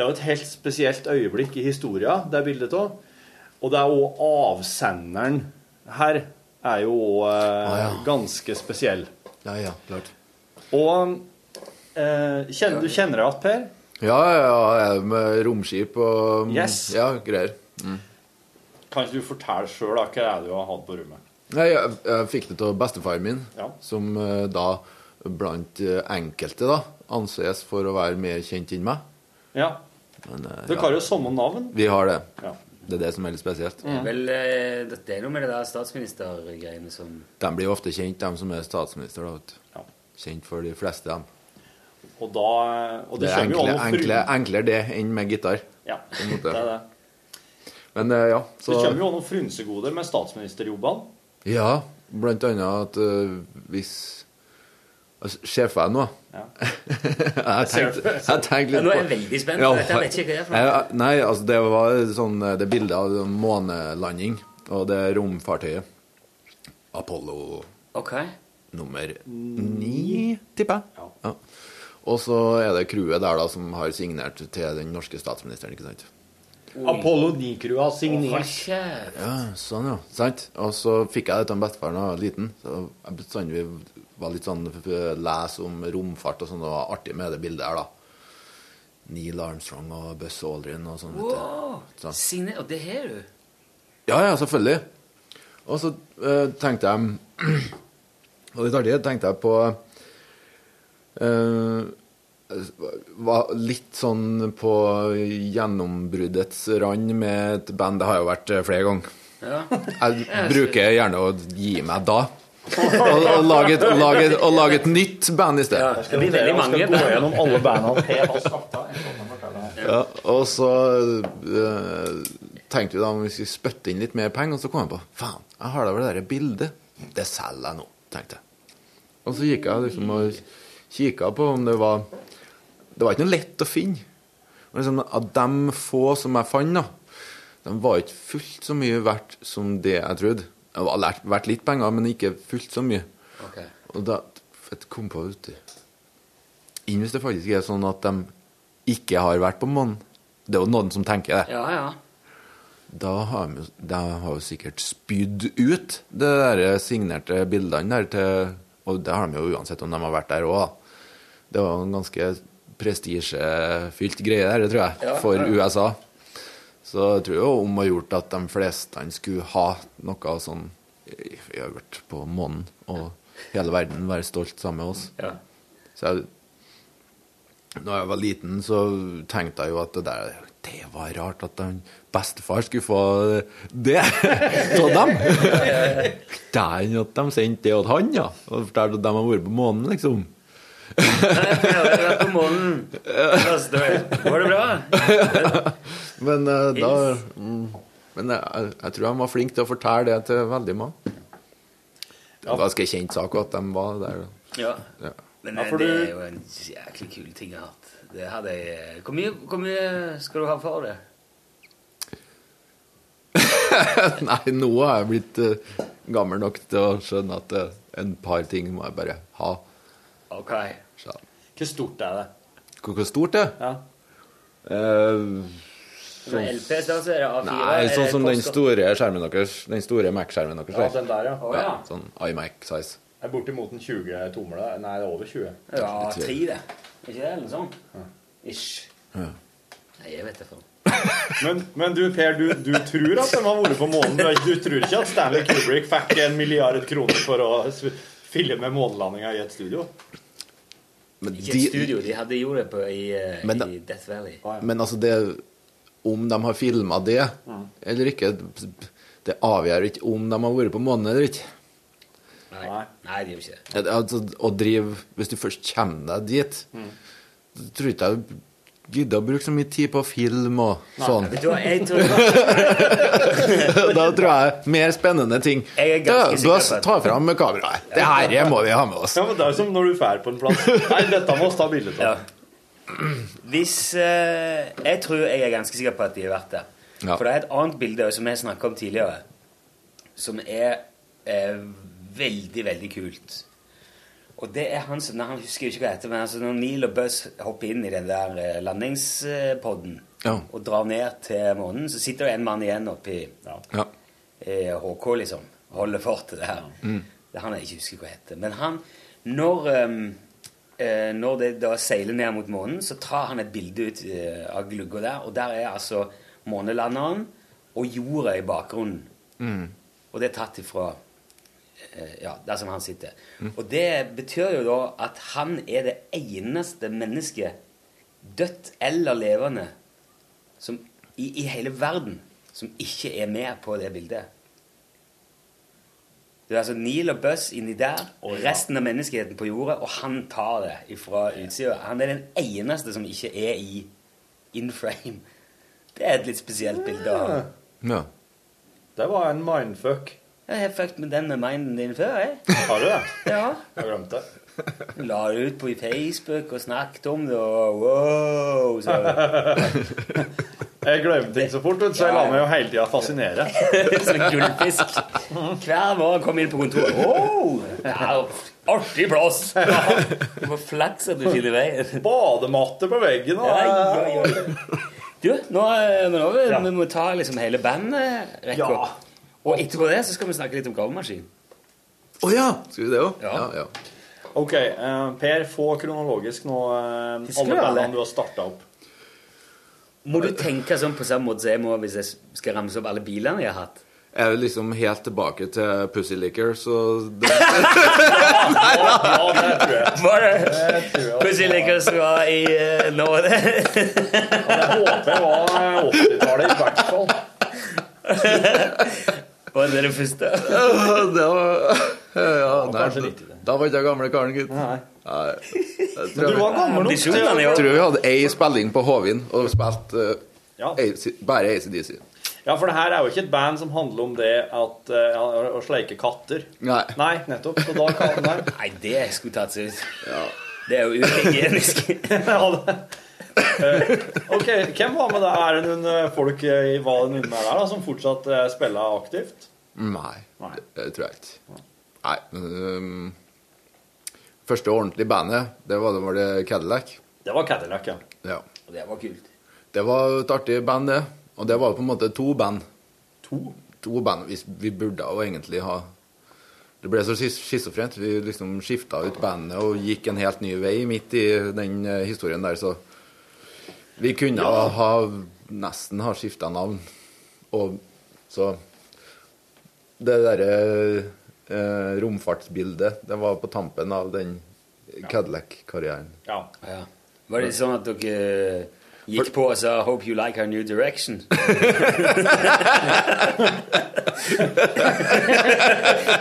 det er jo et helt spesielt øyeblikk i historien, det bildet av. Og det er òg avsenderen her er jo òg eh, Ah, ja. ganske spesiell. Ja, ja, klart. Og eh, kjenner, du kjenner deg igjen, Per? Ja, ja, jeg er med romskip og mm, Yes. Ja, greier. Mm. Kan ikke du fortelle sjøl hva det er du har hatt på rommet? Nei, jeg, jeg fikk det av bestefaren min, Ja. som eh, da blant eh, enkelte da anses for å være mer kjent enn meg. Ja. Men uh, Dere har jo samme navn. vi har det. Ja. Det er det som er litt spesielt. vel, eh, det er noe med det der statsministergreiene som De blir jo ofte kjent, de som er statsminister. da, vet. Ja. Kjent for de fleste, dem. Og da og Det er kommer jo enkle, enkle, enklere det enn med gitar. Ja, på en måte. det er det. Men eh, ja, Det kommer jo noen frynsegoder med statsministerjobbene. Ja, blant annet at uh, hvis altså, Sjefen nå Ja. Jeg har tenkt, jeg litt nå er jeg veldig spent. Ja, Dette vet ikke hva det er for noe. Nei, altså det var sånn eh, Det bildet av månelanding og det romfartøyet. Apollo okay. nummer ni, tipper jeg. Ja. Ja. Og så er det crewet der da som har signert til den norske statsministeren, ikke sant? Apollo 9-crewet har signert. skjer? Ja, sånn, ja. Sant? Og så fikk jeg dette av bestefaren da jeg var liten. Så jeg bestandig var litt sånn les lese om romfart og sånn. Det var artig med det bildet her, da. Neil Armstrong og Buzz Aldrin og sånn. Wow. Sånn. Signe, og det har du? Ja, ja, selvfølgelig. Og så uh, tenkte jeg Og litt artig tenkte jeg på uh, var litt sånn på gjennombruddets rand med et band. Det har jo vært eh, flere ganger. Ja. Jeg bruker gjerne å gi meg da. Og, og, lage, et, lage, et- og lage et nytt band i stedet. Det blir veldig mange. Gå gjennom alle bandene Per har Ja, og så eh, tenkte vi da om vi skulle spytte inn litt mer penger, og så kom jeg på faen, jeg har da vel det der bildet. Det selger jeg nå, tenkte jeg. Og så gikk jeg liksom og kikka på om det var Det var ikke noe lett å finne. Og liksom, av de få som jeg fant, da, de var ikke fullt så mye verdt som det jeg trodde. Det har lært- vært litt penger, men ikke fullt så mye. Ok. Og da jeg kom på, uti Enn hvis det faktisk er sånn at de ikke har vært på månen? Det er jo noen som tenker det. Ja, ja. Da har jo- de har jo sikkert spydd ut de der signerte bildene der til Og det har de jo uansett om de har vært der òg. Det var en ganske prestisjefylt greie der, det tror jeg, Ja, for. USA. Så jeg tror jo om å gjort at de fleste skulle ha noe sånn har på månen, og hele verden være stolt sammen med oss. Ja. Så jeg, når jeg var liten, så tenkte jeg jo at det der Det var rart at den bestefar skulle få det av dem. Dæven at de sendte det til han, ja. Og fortalte at de har vært på månen, liksom. Jeg har vært på månen. Går det bra? Men uh, da mm, Men jeg, jeg tror de var flinke til å fortelle det til veldig mange. Det var en ganske kjent sak at de var der. Ja. Ja. Men Ja, eh, det er jo en jæklig kul ting jeg har hatt. Det hadde jeg Hvor mye, hvor mye skal du ha for det? Nei, nå har jeg blitt uh, gammel nok til å skjønne at uh, en par ting må jeg bare ha. Ok. Så. Hvor stort er det? Hvor hvor stort det er? Ja. Eh, Med LP, så er det A4? nei, sånn som den store skjermen deres. Den store Mac-skjermen deres. Ja, den der, ja. Oh, ja. Sånn iMac-size. Det er bortimot en 20 tomler. Nei, det er over 20. Ja, 3, det. Er ikke det? Eller sånn? Ish. Ja. Nei, jeg vet det for. Men, men du, Per, du, du tror at de har vært på månen? Du, du tror ikke at Stanley Kubrick fikk en milliard kroner for å filme månelandinga i et studio? Men, Ikke et studio, de hadde gjort det på, i, eh, Men i Death Valley. men altså, det Om de har filma det eller ikke, det avgjør ikke om de har vært på månen eller ikke. Nei, Nei de gjør ikke det. Det- Altså, å drive Hvis du først kommer deg dit, mm. tror ikke jeg gidder å bruke så mye tid på film og sånn. Da tror jeg mer spennende ting. Jeg er Da, da sikker på at- ta fram kameraet. Det her må vi ha med oss. Ja, men Det er jo som når du drar på en plass. Nei, dette må vi ta bilde av. Ja. Hvis eh, Jeg tror jeg er ganske sikker på at de har vært der. Ja. For det er et annet bilde som jeg snakka om tidligere, som er eh, veldig, veldig kult. Og det er han som nei, Han husker jo ikke hva det heter, men altså når Neil og Buzz hopper inn i den der eh, landingspodden Ja. og drar ned til månen, så sitter det en mann igjen oppi Ja. ja. HK, liksom. Holder fortet der. Det er han jeg ikke husker hva heter. Men han Når, eh, når det da seiler ned mot månen, så tar han et bilde ut eh, av glugga der, og der er altså månelanderen og jorda i bakgrunnen. Og det er tatt ifra eh, ja, der som han sitter. Og det betyr jo da at han er det eneste mennesket, dødt eller levende, som, i, i hele verden som ikke er med på det bildet. Det er altså Neil og Buzz inni der, og resten av menneskeheten på jorda, og han tar det fra utsida. Han er den eneste som ikke er i in frame. Det er et litt spesielt bilde av han. Ja. Det var en mindfuck. Jeg har fucket med den med minden din før, jeg. Har du det? Ja. Jeg glemte det. La det ut på Facebook og snakket om det, og wow! Så Jeg glemmer ting så fort, så jeg lar meg jo hele tida fascinere. Som en gullfisk. Hver morgen kom inn på kontoret. Wow! Ja, artig plass! Du må flakse at du finner veien. Badematte på veggen og Ja, ja, ja. Du, nå, eh, nå vi, vi må ta liksom hele bandet, rekka. Ja. Og etterpå det så skal vi snakke litt om gravemaskin. Å ja! Skal vi det òg? Ja. Ja, ja. OK, Uh, Per, få kronologisk nå uh, alle du bandene du har starta opp. Må du tenke sånn på samme måte som jeg må hvis jeg skal ramse opp alle bilene jeg har hatt? Jeg er det liksom helt tilbake til Pussy Licker, så det, Var det Pussy Lickers var i uh, Norge? Jeg håper det var 80-tallet i hvert fall. Var det det første? det var ja, nei, Da var ikke jeg gamle karen, gutt. Nei. Nei. Jeg du var gammel nok Jeg tror vi hadde ei spilling på Hovin og spilte uh, Ja. bare ACDC. Ja, for det her er jo ikke et band som handler om det at uh, å sleike katter. Nei. Nei, nettopp. Så da kan Nei. Nei, det skulle tatt seg ut. Det er jo uhygienisk. Eh, ok, hvem var med der? Er det noen eh, folk eh, i Valen under der da, som fortsatt spiller aktivt? Nei, Nei. det, tror jeg ikke. Nei, um, Første ordentlige bandet, det var det, var det Cadillac. Det var Cadillac, ja. Ja. Og det var kult. Det var et artig band, det. Og det var på en måte to band. To? To band. Vi, vi burde jo egentlig ha Det ble så schizofrent. Vi liksom skifta ut bandet og gikk en helt ny vei midt i den historien der, så Vi kunne ha nesten ha skifta navn. Og så Det derre eh, romfartsbildet, det var på tampen av den Cadillac-karrieren. Ja. Ja. Var det sånn at dere gikk på og sa 'Hope you like our new direction'?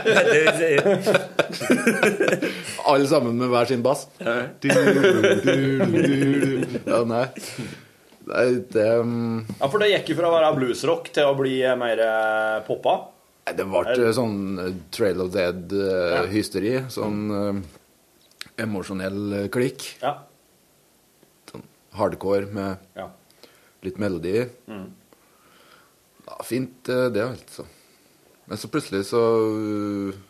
Det Alle sammen med hver sin bass. Du, du, du, du. Ja, nei. Nei, det um, ja, for det gikk jo fra å være bluesrock til å bli eh, mer eh, poppa. Nei, Det ble sånn eh, Trail of Dead-hysteri. Sånn uh, emosjonell klikk. Ja. Sånn hardcore med Ja. litt melodi. Mm. Ja, fint, det, altså. Men så plutselig så eh,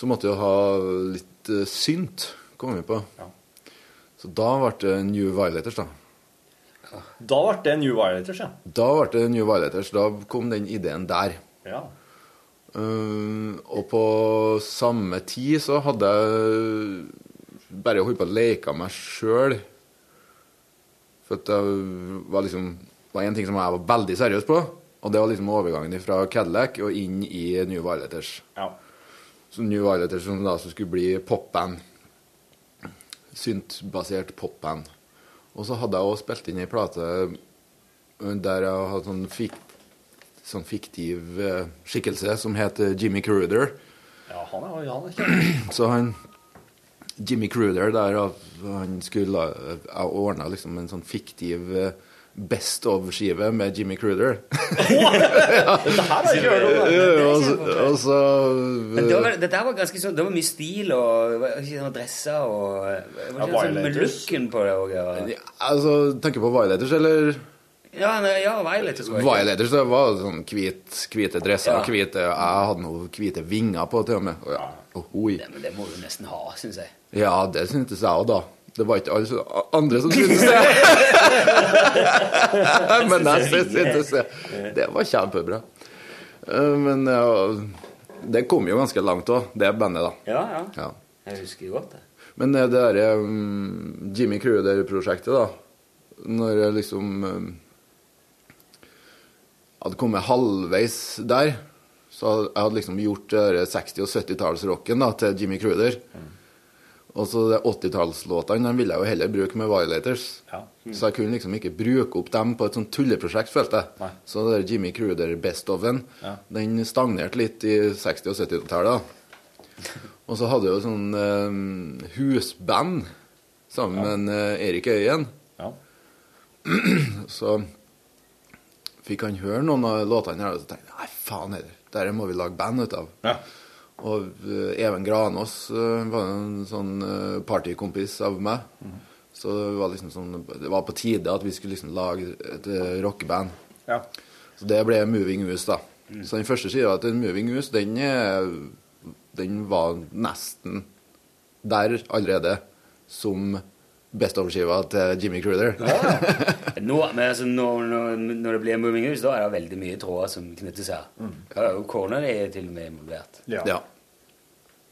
Så måtte jeg ha litt uh, synt, kom vi på. Ja. Så da ble det New Violators, da. Da ble det New Violators, ja. Da ble det New Violators. Da kom den ideen der. ja. Uh, og på samme tid så hadde jeg bare holdt på å leke meg sjøl. For at det var liksom var en ting som jeg var veldig seriøs på, og det var liksom overgangen fra Cadillac og inn i New Violators. Ja. Så New Violet, som da som skulle bli popband. Syntbasert popband. Og så hadde jeg også spilt inn ei plate eh, der jeg hadde sånn, fik sånn fiktiv eh, skikkelse som het eh, Jimmy Cruder. ja, han er, han er kjent. Så han Jimmy Cruder der han skulle Jeg ordna liksom en sånn fiktiv Best of-skive med Jimmy Cruder. Dette her har jeg ikke hørt om. var, dette var ganske sånn Det var mye stil og dresser og Ja, sånn med looken på det òg. Ja. Altså, tenker på Violators, eller? Ja, nei, ja, Violators var. Violators det var sånn hvit, hvite dresser. Ja. Hvite, jeg hadde noen hvite vinger på, til og med. Ja, Oh, Det, men det må du nesten ha, syns jeg. Ja, det syntes jeg òg, da. Det var ikke alle andre som syntes det. Men jeg syntes det. Det var kjempebra. Eh, Men det kom jo ganske langt òg, det bandet, da. Ja, ja. Ja. Jeg husker jo godt det. Men eh, det derre um, Jimmy Cruder-prosjektet, da Når jeg liksom um, hadde kommet halvveis der, så jeg hadde liksom gjort 60- og 70-tallsrocken da, til Jimmy Cruder. Og så de 80-tallslåtene de ville jeg jo heller bruke med Violators. Ja. Så jeg kunne liksom ikke bruke opp dem på et sånt tulleprosjekt, følte jeg. Nei. Så det der Jimmy Cruder Best of-en, Ja. den stagnerte litt i 60- og 70-tallet. Og så hadde jeg jo sånn eh, husband sammen med en, eh, Erik Øyen. Ja. Så fikk han høre noen av låtene her, og så tenkte jeg nei, faen heller, dette må vi lage band ut av. Ja. Og eh, Even Granås eh, var en sånn eh, partykompis av meg. Så det var liksom sånn Det var på tide at vi skulle liksom lage et rockeband. Ja. Så det ble Moving Us, da. Så den første skiva til Moving Us, den, den var nesten der allerede som best of-skiva til Jimmy Cruder. Nå, men altså, når, når, når det blir Moving House, da er det veldig mye tråder som knytter seg. Ja, og Corner er til og med involvert. Ja. Ja.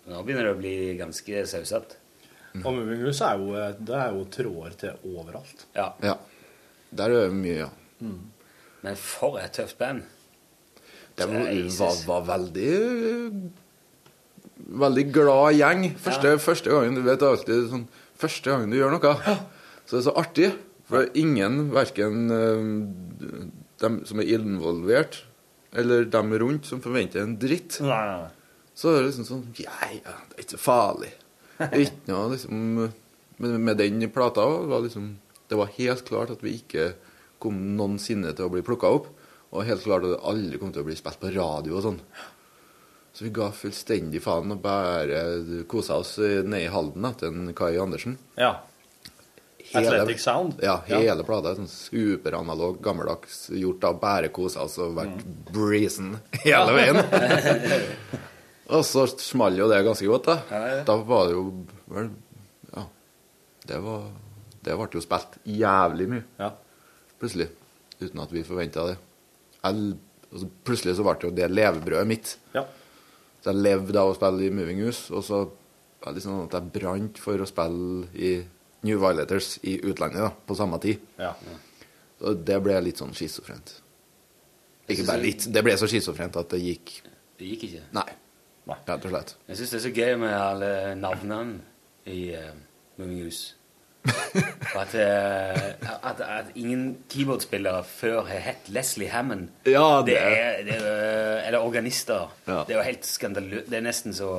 Nå begynner det å bli ganske sausete. Og Moving House er jo, det er jo tråder til overalt. Ja. ja. Der er det mye, ja. Men for et tøft band. Det var, var, var veldig Veldig glad gjeng. Første, første gangen du vet alltid sånn Første gangen du gjør noe, så det er så artig. For ingen, verken dem som er involvert, eller dem rundt, som forventer en dritt. Nei, nei. Så er det liksom sånn Ja, ja, det er ikke så farlig. Ikke noe liksom Men med den plata var liksom Det var helt klart at vi ikke kom noensinne til å bli plukka opp. Og helt klart at det aldri kom til å bli spilt på radio og sånn. Så vi ga fullstendig faen og bare kosa oss nede i Halden til en Kai Andersen. Ja. Athletic Sound? Ja, hele plata. Sånn superanalog, gammeldags, gjort av bare kosa oss og vært breezen hele veien. og så smalt jo det ganske godt, da. Da var det jo vel Ja. Det var Det ble jo spilt jævlig mye. Plutselig. Uten at vi forventa det. Jeg, altså, plutselig så ble det jo det levebrødet mitt. Ja. Så jeg levde av å spille i Moving Hus, og så var det liksom at jeg brant for å spille i New Violators i utlandet da, på samme tid. Ja. Så det ble litt sånn schizofrent. Ikke bare litt. Det ble så schizofrent at det gikk Det gikk ikke. Nei. Rett og slett. Jeg syns det er så gøy med alle navnene i uh, Moving Hus. Og at, eh, at, at ingen keyboardspillere før har hett Leslie Hammond. Ja, det det- er, det er, Eller organister. Ja. Det er jo helt skandaløst. Det er nesten så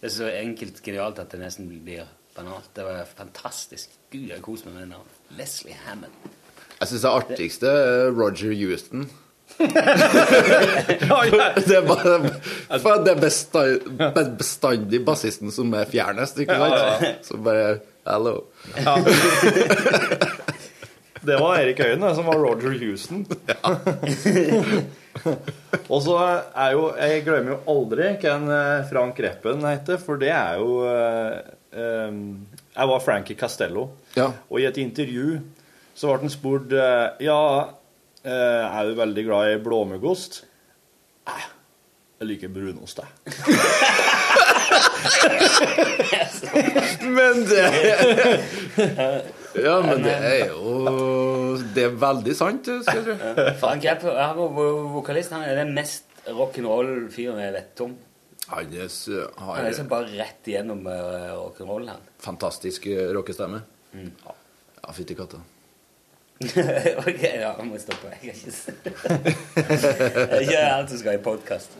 Det er så enkelt genialt at det nesten blir banalt. Det var fantastisk. Gud, jeg koser meg med det navnet. Leslie Hammond. Jeg syns det artigste er Roger Houston. det er bare det bestand, bestandig bassisten som er fjernest, ikke sant? Ja, ja, ja. Det var Erik Øyen som var Roger Houston. og så er jo Jeg glemmer jo aldri hvem eh, Frank Reppen heter, for det er jo eh, Jeg var Frankie Castello, Ja. og i et intervju så ble han spurt eh, Ja, er du veldig glad i blåmuggost? Nei, jeg liker brunost, jeg. Men det Ja, men det er jo Det er veldig sant, skal jeg tro. Frank Jepp, vokalist. Han er den mest rock'n'roll-fyren jeg vet om. Han er Han er har liksom bare rett igjennom uh, rock'n'roll, han. fantastisk eh, rockestemme. Mm. Ja, fytti katta. ok, ja, jeg må stoppe. Jeg kan ikke er ikke alt som skal i podkast.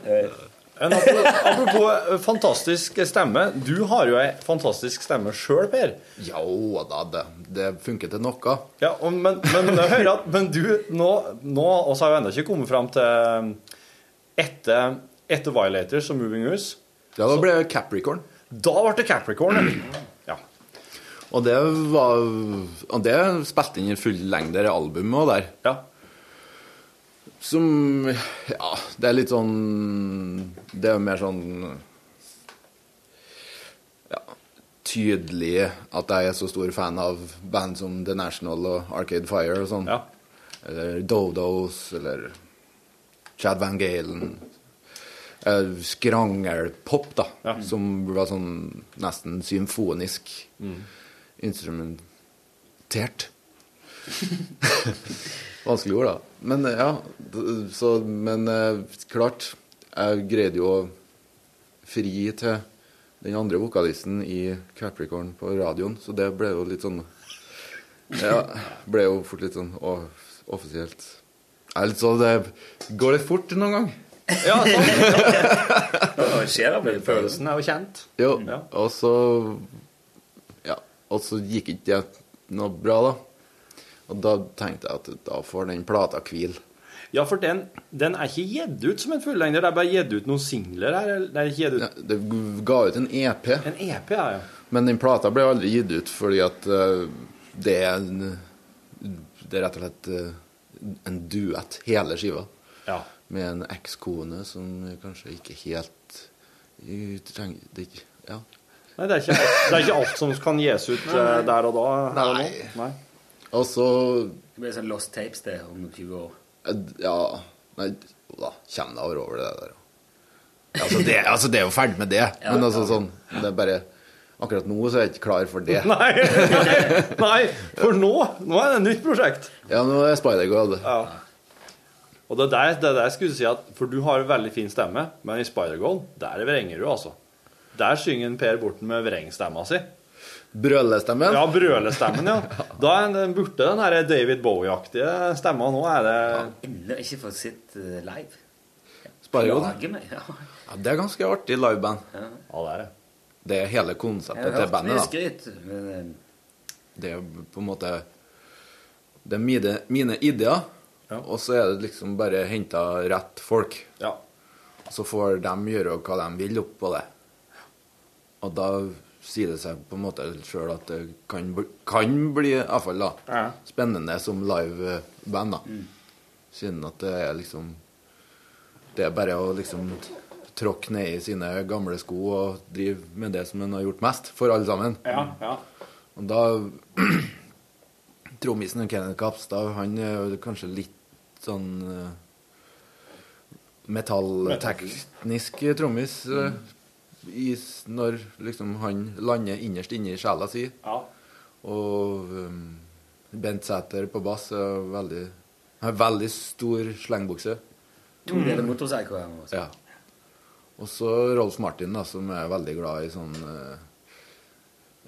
Men apropos, eh, fantastisk stemme. Du har jo ei fantastisk stemme sjøl, Per. Ja da, det, det funker til noe. Ja, og, men, men hører at Men du, nå, nå oss har jo ennå ikke kommet fram til etter, etter Violators og Moving Us. Ja, da ble det Capricorn. Da ble det Capricorn. ja. Og det var Og det spilte inn i full lengde, det albumet òg der. Ja. Som Ja, det er litt sånn Det er mer sånn Ja Tydelig at jeg er så stor fan av band som The National og Arcade Fire og sånn. Eller Dodos, eller Chad Van Galen. Eh, Skrangelpop, da. Som var sånn nesten symfonisk Mm. instrumentert. Vanskelig ord, da. Men ja, så, men eh, klart Jeg greide jo å fri til den andre vokalisten i Capricorn på radioen, så det ble jo litt sånn Ja, ble jo fort litt sånn offisielt. Altså, Det går litt fort noen gang. Ja, sånn. Skjer det Følelsen er jo kjent. Jo, og så Ja, og så gikk ikke det noe bra, da. Og da tenkte jeg at da får den plata hvile. Ja, for den, den er ikke gitt ut som en fullengder. Det er bare gitt ut noen singler her. Det ut Det ga ut en EP. En EP, ja, ja. Men den plata ble aldri gitt ut fordi at uh, det er en Det er rett og slett uh, en duett, hele skiva. Ja. Med en ekskone som kanskje ikke helt i- trenger det, ikke- Ja. Nei, det er, ikke, alt- det er ikke alt som kan gis ut eh, der og da. Nei. Nei. Og så Det blir sånn Lost Tapes det om 20 år. Ja Nei, jo da kommer det over det der. Altså det, altså, det er jo ferdig med det. Men altså sånn Det er bare Akkurat nå så er jeg ikke klar for det. Nei, nei, nei, for nå, nå er det et nytt prosjekt. Ja, nå er Spider-God. Ja. Og det er der, det er der skulle si at For du har veldig fin stemme, men i Spider-Goal, der vrenger du, altså. Der synger Per Borten med vrengstemma si. Brølestemmen? Ja, brølestemmen, ja. Da er den borte, den her David Bowie-aktige stemma. Nå er det Ennå ikke fått sett eh, live. Plager meg, ja. Ja, det er ganske artig liveband. Ja. Ja, det er det. Det er hele konseptet til bandet. da. skryt, men eh, Det er på en måte Det er mine, mine ideer, og så er det liksom bare henta rett folk. Ja. Så får de gjøre hva de vil oppå det. Og da sier det seg på en måte sjøl at det kan, kan bli iallfall da Ja. spennende som liveband, da. Siden at det er liksom Det er bare å liksom tråkke ned i sine gamle sko og drive med det som en har gjort mest, for alle sammen. Ja, ja. Og da Trommisen Kenneth Kapstad, han er jo kanskje litt sånn eh, metallteknisk trommis eh, i, når liksom han lander innerst inne i sjela si. Ja. Og um, Bent Sæter på bass er veldig har veldig stor slengbukse. to deler motorpsycho her nå. Ja. Og så Rolf Martin, da, som er veldig glad i sånn eh,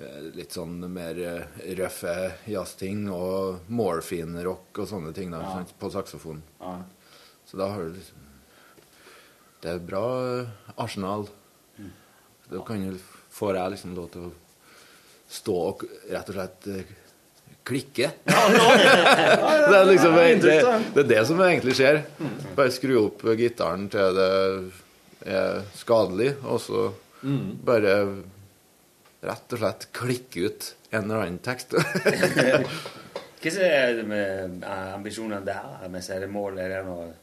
eh, Litt sånn mer eh, røffe jazzting og morphine-rock og sånne ting da, Ja. sant, på saksofon. Ja. Så da har du liksom Det er bra eh, arsenal. Da kan du, får jeg liksom lov til å stå og rett og slett eh, klikke. det, er liksom, Ja, det, det er det som egentlig skjer. Bare skru opp gitaren til det er skadelig, og så Mm. bare rett og slett klikke ut en eller annen tekst. Hva er det med eh, ambisjonene der? Er det mål? Er det noen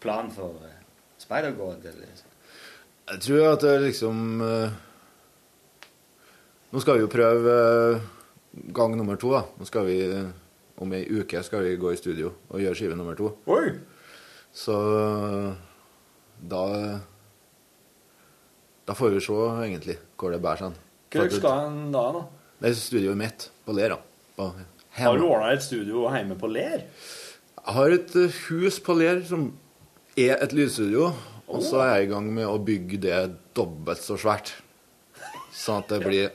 plan for eh, Spider-God? eller? Jeg tror at det liksom eh, Nå skal vi jo prøve eh, gang nummer to. da. Nå skal vi, eh, Om ei uke skal vi gå i studio og gjøre skive nummer to. Oi! Så da Da får vi se, egentlig, hvor det bærer seg. Hvor skal en da, da? Det er studioet mitt på Ler. På Har du ordna et studio hjemme på Ler? Jeg har et hus på Ler som er et lydstudio, og så er jeg i gang med å bygge det dobbelt så svært. Sånn at det blir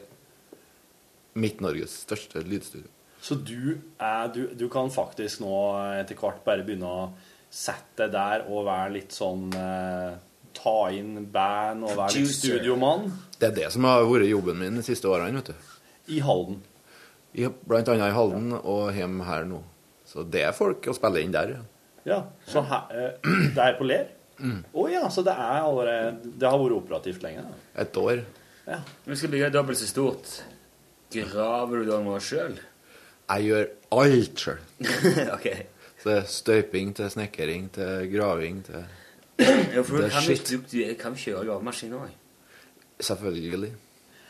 Midt-Norges største lydstudio. Så du, er, du, du kan faktisk nå etter hvert bare begynne å sette deg der og være litt sånn eh, Ta inn band og være litt studiomann Det er det som har vært jobben min de siste årene, vet du. i Halden. I, blant annet i Halden og hjemme her nå. Så det er folk å spille inn der, ja. Ja, så her, eh, det er på Ler? Å ja, så det er allerede Det har vært operativt lenge? da. Et år. Ja. Du skal bygge dobbelt så stort, graver du da noe sjøl? Jeg gjør alt sjøl. ok. Så det er støyping til snekring til graving til Ja, for Det er kan, shit. du, du kan kjøre gravemaskin òg. Selvfølgelig.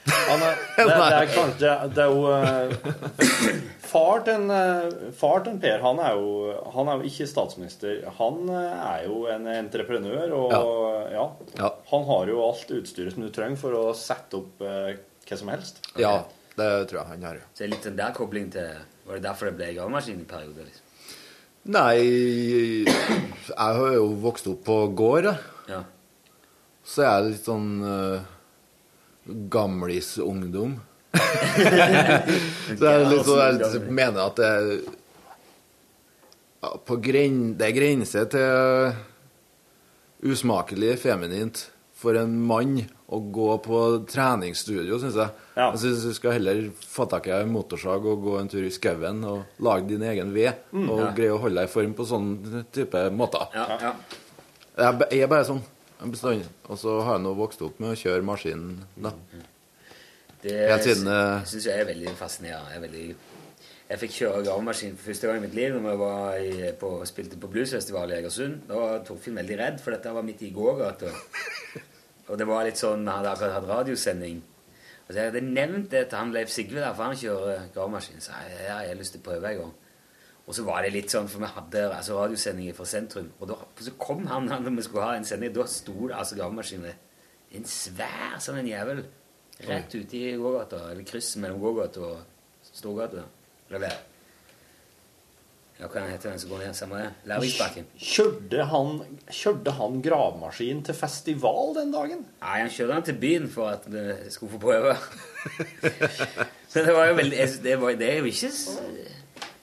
Ja, men det, det er kanskje Det er jo eh, Far til en, eh, far til en Per, han er, jo, han er jo ikke statsminister. Han eh, er jo en entreprenør, og ja. Ja. Han har jo alt utstyret som du trenger for å sette opp eh, hva som helst. Ja, det tror jeg han har, ja. Så det er litt den der kobling til Var det derfor det ble gravemaskin i perioder? Liksom? Nei, jeg har jo vokst opp på gård. Ja. Så jeg er litt sånn uh, gamlisungdom. så jeg liksom, jeg mener at det er ja, på gren, Det er til usmakelig feminint for en mann å gå på treningsstudio, syns jeg. Jeg syns du skal heller få tak i en motorsag og gå en tur i skauen og lage din egen ved. Mm. og Ja. greie å holde deg i form på sånn type måter. Ja, ja. Jeg er bare sånn. Og så har jeg nå vokst opp med å kjøre maskinen. da. Det eh, syns jeg er veldig fascinerende. Jeg, veldig, jeg fikk kjøre gravemaskin for første gang i mitt liv når jeg var i, på, spilte på bluesfestival i Egersund. Da var Torfinn veldig redd, for dette var midt i gågata. Og det var litt sånn, Vi hadde akkurat hatt radiosending. Og så jeg hadde nevnt det til han Leif Sigve, der, for han kjører gravemaskin. Så jeg, jeg har lyst til å prøve en gang. Og så var det litt sånn, for vi hadde altså, radiosendinger fra sentrum. Og da, så kom han, når vi skulle ha en sending, da sto det altså gravemaskiner. En svær sånn en jævel. Rett ute i gågata, eller krysset mellom gågata og Storgata. Eller. Ja, hva heter den som går ned? Samme det? Lærviksbakken? Kjørte han, kjørte han gravemaskin til festival den dagen? Nei, han kjørte den til byen for at vi skulle få prøve. Men det var jo veldig Det, var, det er jo ikke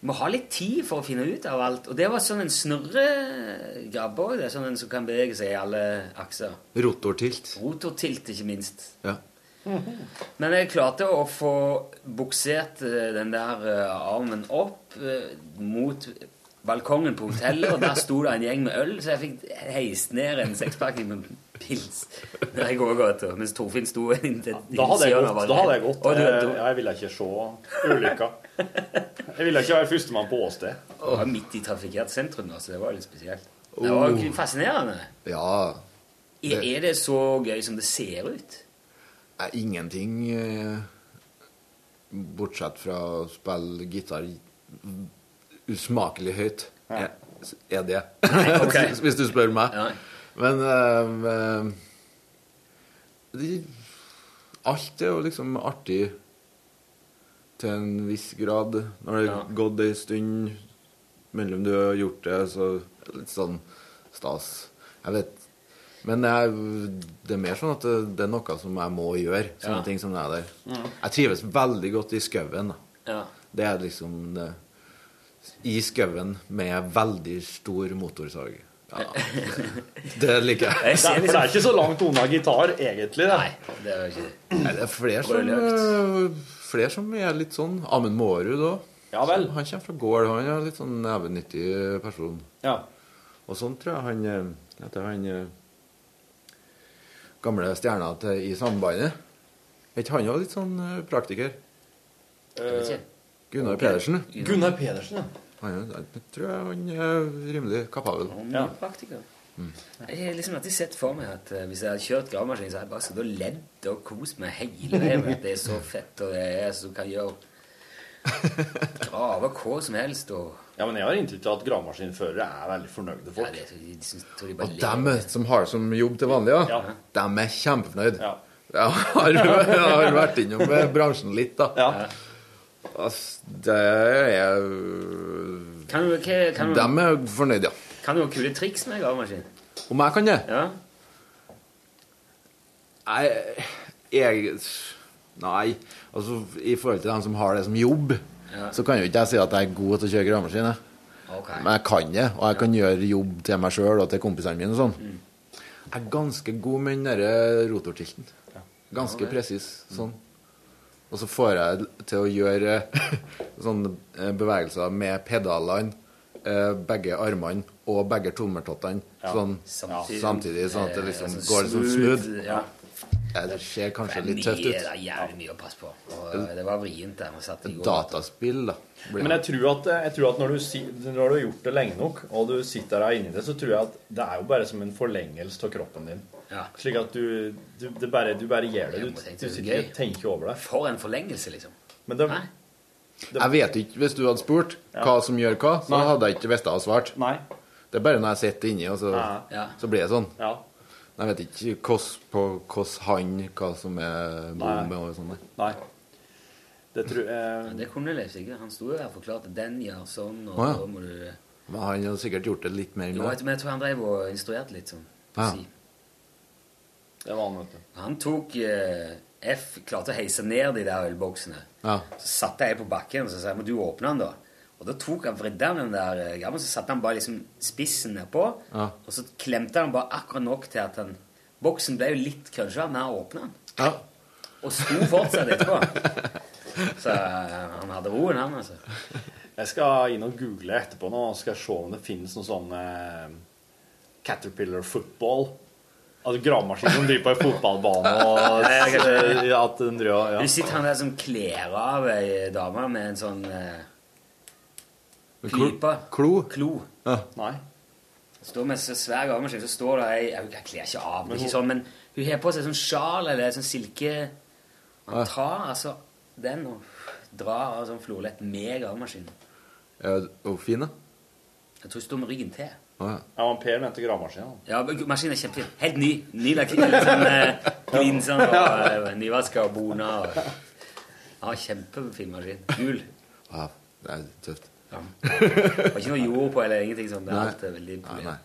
Vi må ha litt tid for å finne ut av alt. Og det var sånn en snurregrabbe òg. Sånn en som kan bevege seg i alle akser. Rotortilt. Rotortilt, ikke minst. Ja. Men jeg klarte å få buksert eh, den der eh, armen opp eh, mot balkongen på hotellet, og der sto det en gjeng med øl, så jeg fikk heist ned en sekspakning med pils nede i gågata, mens Torfinn sto inntil Da hadde jeg gått. Da hadde jeg gått. Du- Jeg, du- jeg ville ikke se ulykka. Jeg ville ikke være førstemann på åsted. Og var midt i trafikkert sentrum, så det var litt spesielt. Det var fascinerende. Ja. Det... er det så gøy som det ser ut? Er ingenting eh, bortsett fra å spille gitar usmakelig høyt. Er, er det. Okay. Hvis du spør meg. Men eh, eh, de, Alt er jo liksom artig til en viss grad. Når det har gått ei stund mellom du har gjort det, så er det litt sånn stas. Jeg vet Men det er, det er mer sånn at det, det er noe som jeg må gjøre. Sånne Ja. ting som det er der. Mm. Jeg trives veldig godt i skauen. Ja. Det er liksom det, I skauen med veldig stor motorsag. Ja, det liker jeg. Det er, for det er ikke så langt unna gitar, egentlig. Da. Nei, det er ikke Nei, det er flere som, eh, flere som er litt sånn Amund Mårud òg. Ja vel. Han kommer fra gård. Han er litt sånn nevenyttig person. Ja. Og sånn tror jeg han eh, Heter han eh, gamle stjerna til, i sambandet. Er ikke han òg litt sånn eh, praktiker? Eh, Gunnar Pedersen. Gunnar Pedersen, ja. Han, er- jeg tror jeg han er rimelig kapabel. Ja. Praktiker. Jeg har liksom alltid sett for meg at uh, hvis jeg hadde kjørt gravemaskin, så hadde jeg bare sittet og ledd og kost meg hele veien. med at Det er så fett, og det er så du kan gjøre grave hva som helst. Og Ja, men jeg har inntrykk av at gravemaskinførere er veldig fornøyde folk. Ja, det, de tror de Og dem som har som jobb til vanlig, ja, Ja. dem er kjempefornøyd. Ja. Jeg har, jeg har vært innom eh, bransjen litt, da. Altså, det er Kan du, kan du, Dem er fornøyd, ja. kan du ha kule triks med gravemaskin? Om jeg kan det? Ja. Nei, jeg Nei. Altså, i forhold til dem som har det som jobb, Ja. så kan jo ikke jeg si at jeg er god til å kjøre gravemaskin. Okay. Men jeg kan det, og jeg kan gjøre jobb til meg sjøl og til kompisene mine og sånn. Mm. Jeg er ganske god med den derre rotortilten. Ganske Ja, presis sånn. Og så får jeg til å gjøre sånne eh, bevegelser med pedalene, eh, begge armene og begge tommeltottene Ja. sånn Samtidig. samtidig, sånn at det Eh, liksom sånn går liksom smooth, smooth. ja. Ja, det ser kanskje litt tøft ut. Det er jævlig mye å passe på. Og eh, det var vrient. Dataspill, da. blir Men jeg tror at, jeg tror at når, du, når du har gjort det lenge nok, og du sitter der inni det, så tror jeg at det er jo bare som en forlengelse av kroppen din. Ja. Slik at du, du, det bare, du bare gjør det. Du, du er sitter og tenker over det. For en forlengelse, liksom. Men det, det, Jeg vet ikke, Hvis du hadde spurt hva som gjør hva, så Nei. hadde jeg ikke visst jeg hadde svart. Nei. Det er bare når jeg sitter inni, og så, Ja. Ja. så blir det sånn. Ja. Jeg vet ikke hvordan, på hvordan han hva som er bombe og sånn. nei. Det tror jeg Ja, det kunne Leif sikkert. Han sto jo her og forklarte den gjør sånn, og ah, ja. da må du Men han hadde sikkert gjort det litt mer Jo, med. men jeg tror han drev og instruerte litt sånn. Ja. Si. Det var han, vet du. Han tok eh, F klarte å heise ned de der ølboksene. Ja. Så satte jeg på bakken og så sa jeg, må du åpne den da. Og da tok han vridde han den der eh, gammen, så satte han bare liksom spissen nedpå. Ja. Og så klemte han bare akkurat nok til at den Boksen ble jo litt krønsja når han åpna den. Ja. Og sto fortsatt etterpå. Så eh, han hadde roen, han, altså. Jeg skal inn og google etterpå nå, og skal se om det finnes noe sånn eh, Caterpillar football. Altså gravemaskin som driver på en fotballbane og kanskje. ja, at den driver ja. Du sitter han der som kler av ei dame med en sånn eh, klype. Klo? Klo. Ja. Nei. Står med så svær gravemaskin, så står det ei Jeg, jeg kler ikke av, det er ikke sånn, men hun har på seg sånn sjal eller sånn silke Han Ja. tar altså den og drar av sånn florlett med gavemaskin. Er hun fin, da? Jeg tror hun står med ryggen til. Ja. Ja, Per mente gravemaskinen. Ja, maskinen er kjempefin. Helt ny. Ny lakkert. Sånn, eh, glinsende og eh, nyvaska og bona. Og... Ja, kjempefin maskin. Gul. Ja, det er tøft. Ja. Det var ikke noe jord på eller ingenting sånt. Det er alt er veldig Nei, nei.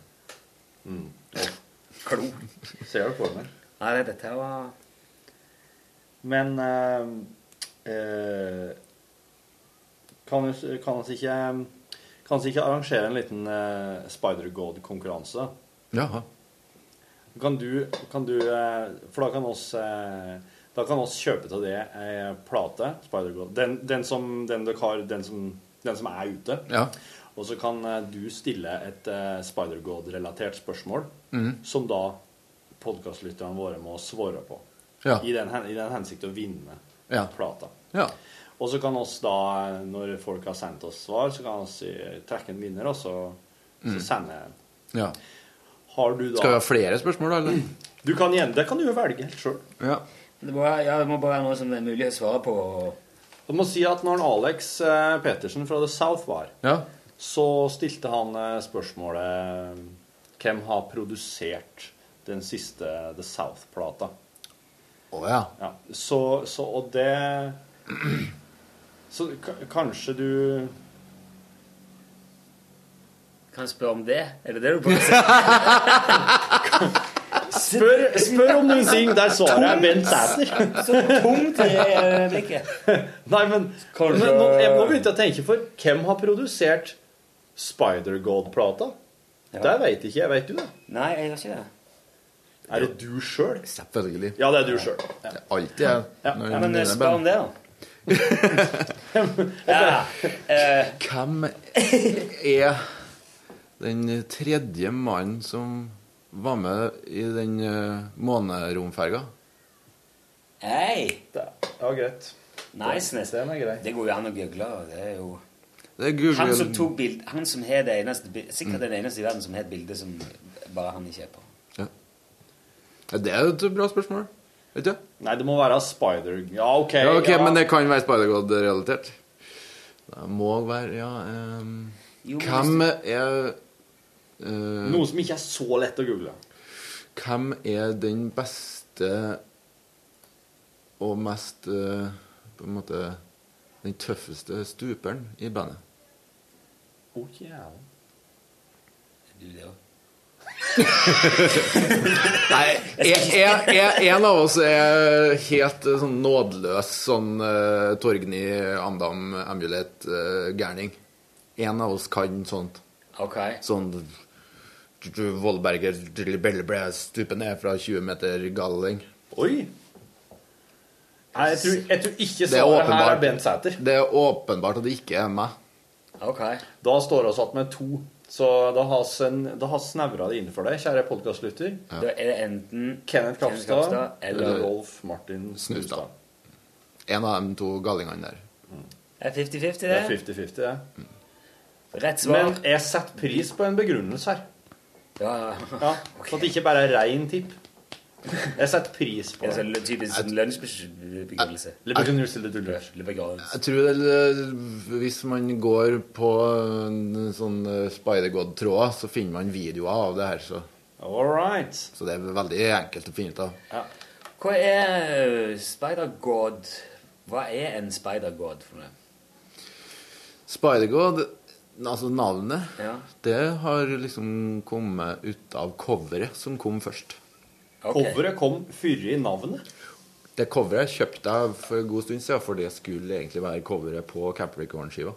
Mm. Klo. Ser du på her? Nei, det- dette var Men eh, eh, kan vi kan ikke kan vi ikke arrangere en liten eh, Spider-God-konkurranse? Jaha. Kan du, kan du eh, For da kan oss eh, Da kan oss kjøpe til det ei plate, Spider-God. Den, den, som, den, dere har, den, som, den som er ute. Ja. Og så kan eh, du stille et uh, Spider-God-relatert spørsmål, mm. som da podkastlytterne våre må svare på. Ja. I, den, I den hensikt å vinne Ja. plata. Ja. Og så kan oss da, når folk har sendt oss svar, så kan vi trekke en vinner, og så, så Mm. sende en. ja. Har du da Skal vi ha flere spørsmål, da? eller? Du kan Det kan du jo velge helt sjøl. Ja. Det må, ja, det må bare være noe som det er mulig å svare på. Du må si at når Alex eh, Petersen fra The South var, Ja. så stilte han eh, spørsmålet Hvem har produsert den siste The South-plata? Å ja. Ja, så, så Og det Så k kanskje du Kan jeg spørre om det? Er det det du prøver å si? Spør, spør om noen ting der svaret er Bent Sæther. Så tungt i eh, blikket. Nei, men, Kanskje- men nå, jeg, nå begynte jeg å tenke for hvem har produsert Spider-God-plata? Det veit ikke jeg. Veit du det? Nei, jeg gjør ikke det. Er det du sjøl? Selvfølgelig. Ja, det er du sjøl. Ja. Det er alltid jeg. Ja, Ja, men eh, spør om det, da. ja. eh, Hvem er den tredje mannen som var med i den uh, måneromferga? Hei! Det, ja, greit. Nice, det, er greit. Det går jo an å google. Det er jo Det er Han som tok bild, han som har det eneste Sikkert den eneste i verden som har et bilde som bare han ikke er på. Ja, det er jo et bra spørsmål. Vet du? Nei, det må være Spider... Ja, OK. Ja, ok, ja. Men det kan være Spider-God-relatert. Det må være Ja Um, Jo, Hvem er eh, Noe som ikke er så lett å google. Hvem er den beste og mest uh, På en måte Den tøffeste stuperen i bandet? Oh, yeah. Er du det også? Nei, en, en, en- av oss er helt eh, sånn nådeløs sånn uh, Torgny Amdam Amulet-gærning. en av oss kan sånt. Ok. Sånn Vollberger ble stupet ned fra 20 meter galling. Oi! Nei, jeg tror, jeg tror ikke Det er svaret her er åpenbart. Bent Sæter. Det er åpenbart at det ikke er meg. Ok. Da står vi igjen med to. Så da har snevra det inn for deg, kjære podkastlytter. Da er det enten Kenneth Kapstad Kapstad eller Rolf Martin Snustad. En av de to gallingene der. Det er 50-50, Det er 50-50, det. Rett svar. Men jeg setter pris på en begrunnelse her. Ja, ja. Okay. For at det ikke bare er rein tipp. Jeg setter pris på Det det. sånn typisk sånn lunsjbegrunnelse. Jeg tror det, hvis man går på sånn eh, Spider-God-tråd, så finner man videoer av det her. Så, right. så det er veldig enkelt å finne ut av. Hva er Spider-God? Hva er en Spider-God for noe? Spider-God, altså navnet, Ja. det har liksom kommet ut av coveret som kom først. Okay. Coveret kom før i navnet. Det coveret kjøpte jeg for en god stund siden, for det skulle egentlig være coveret på Capricorn-skiva.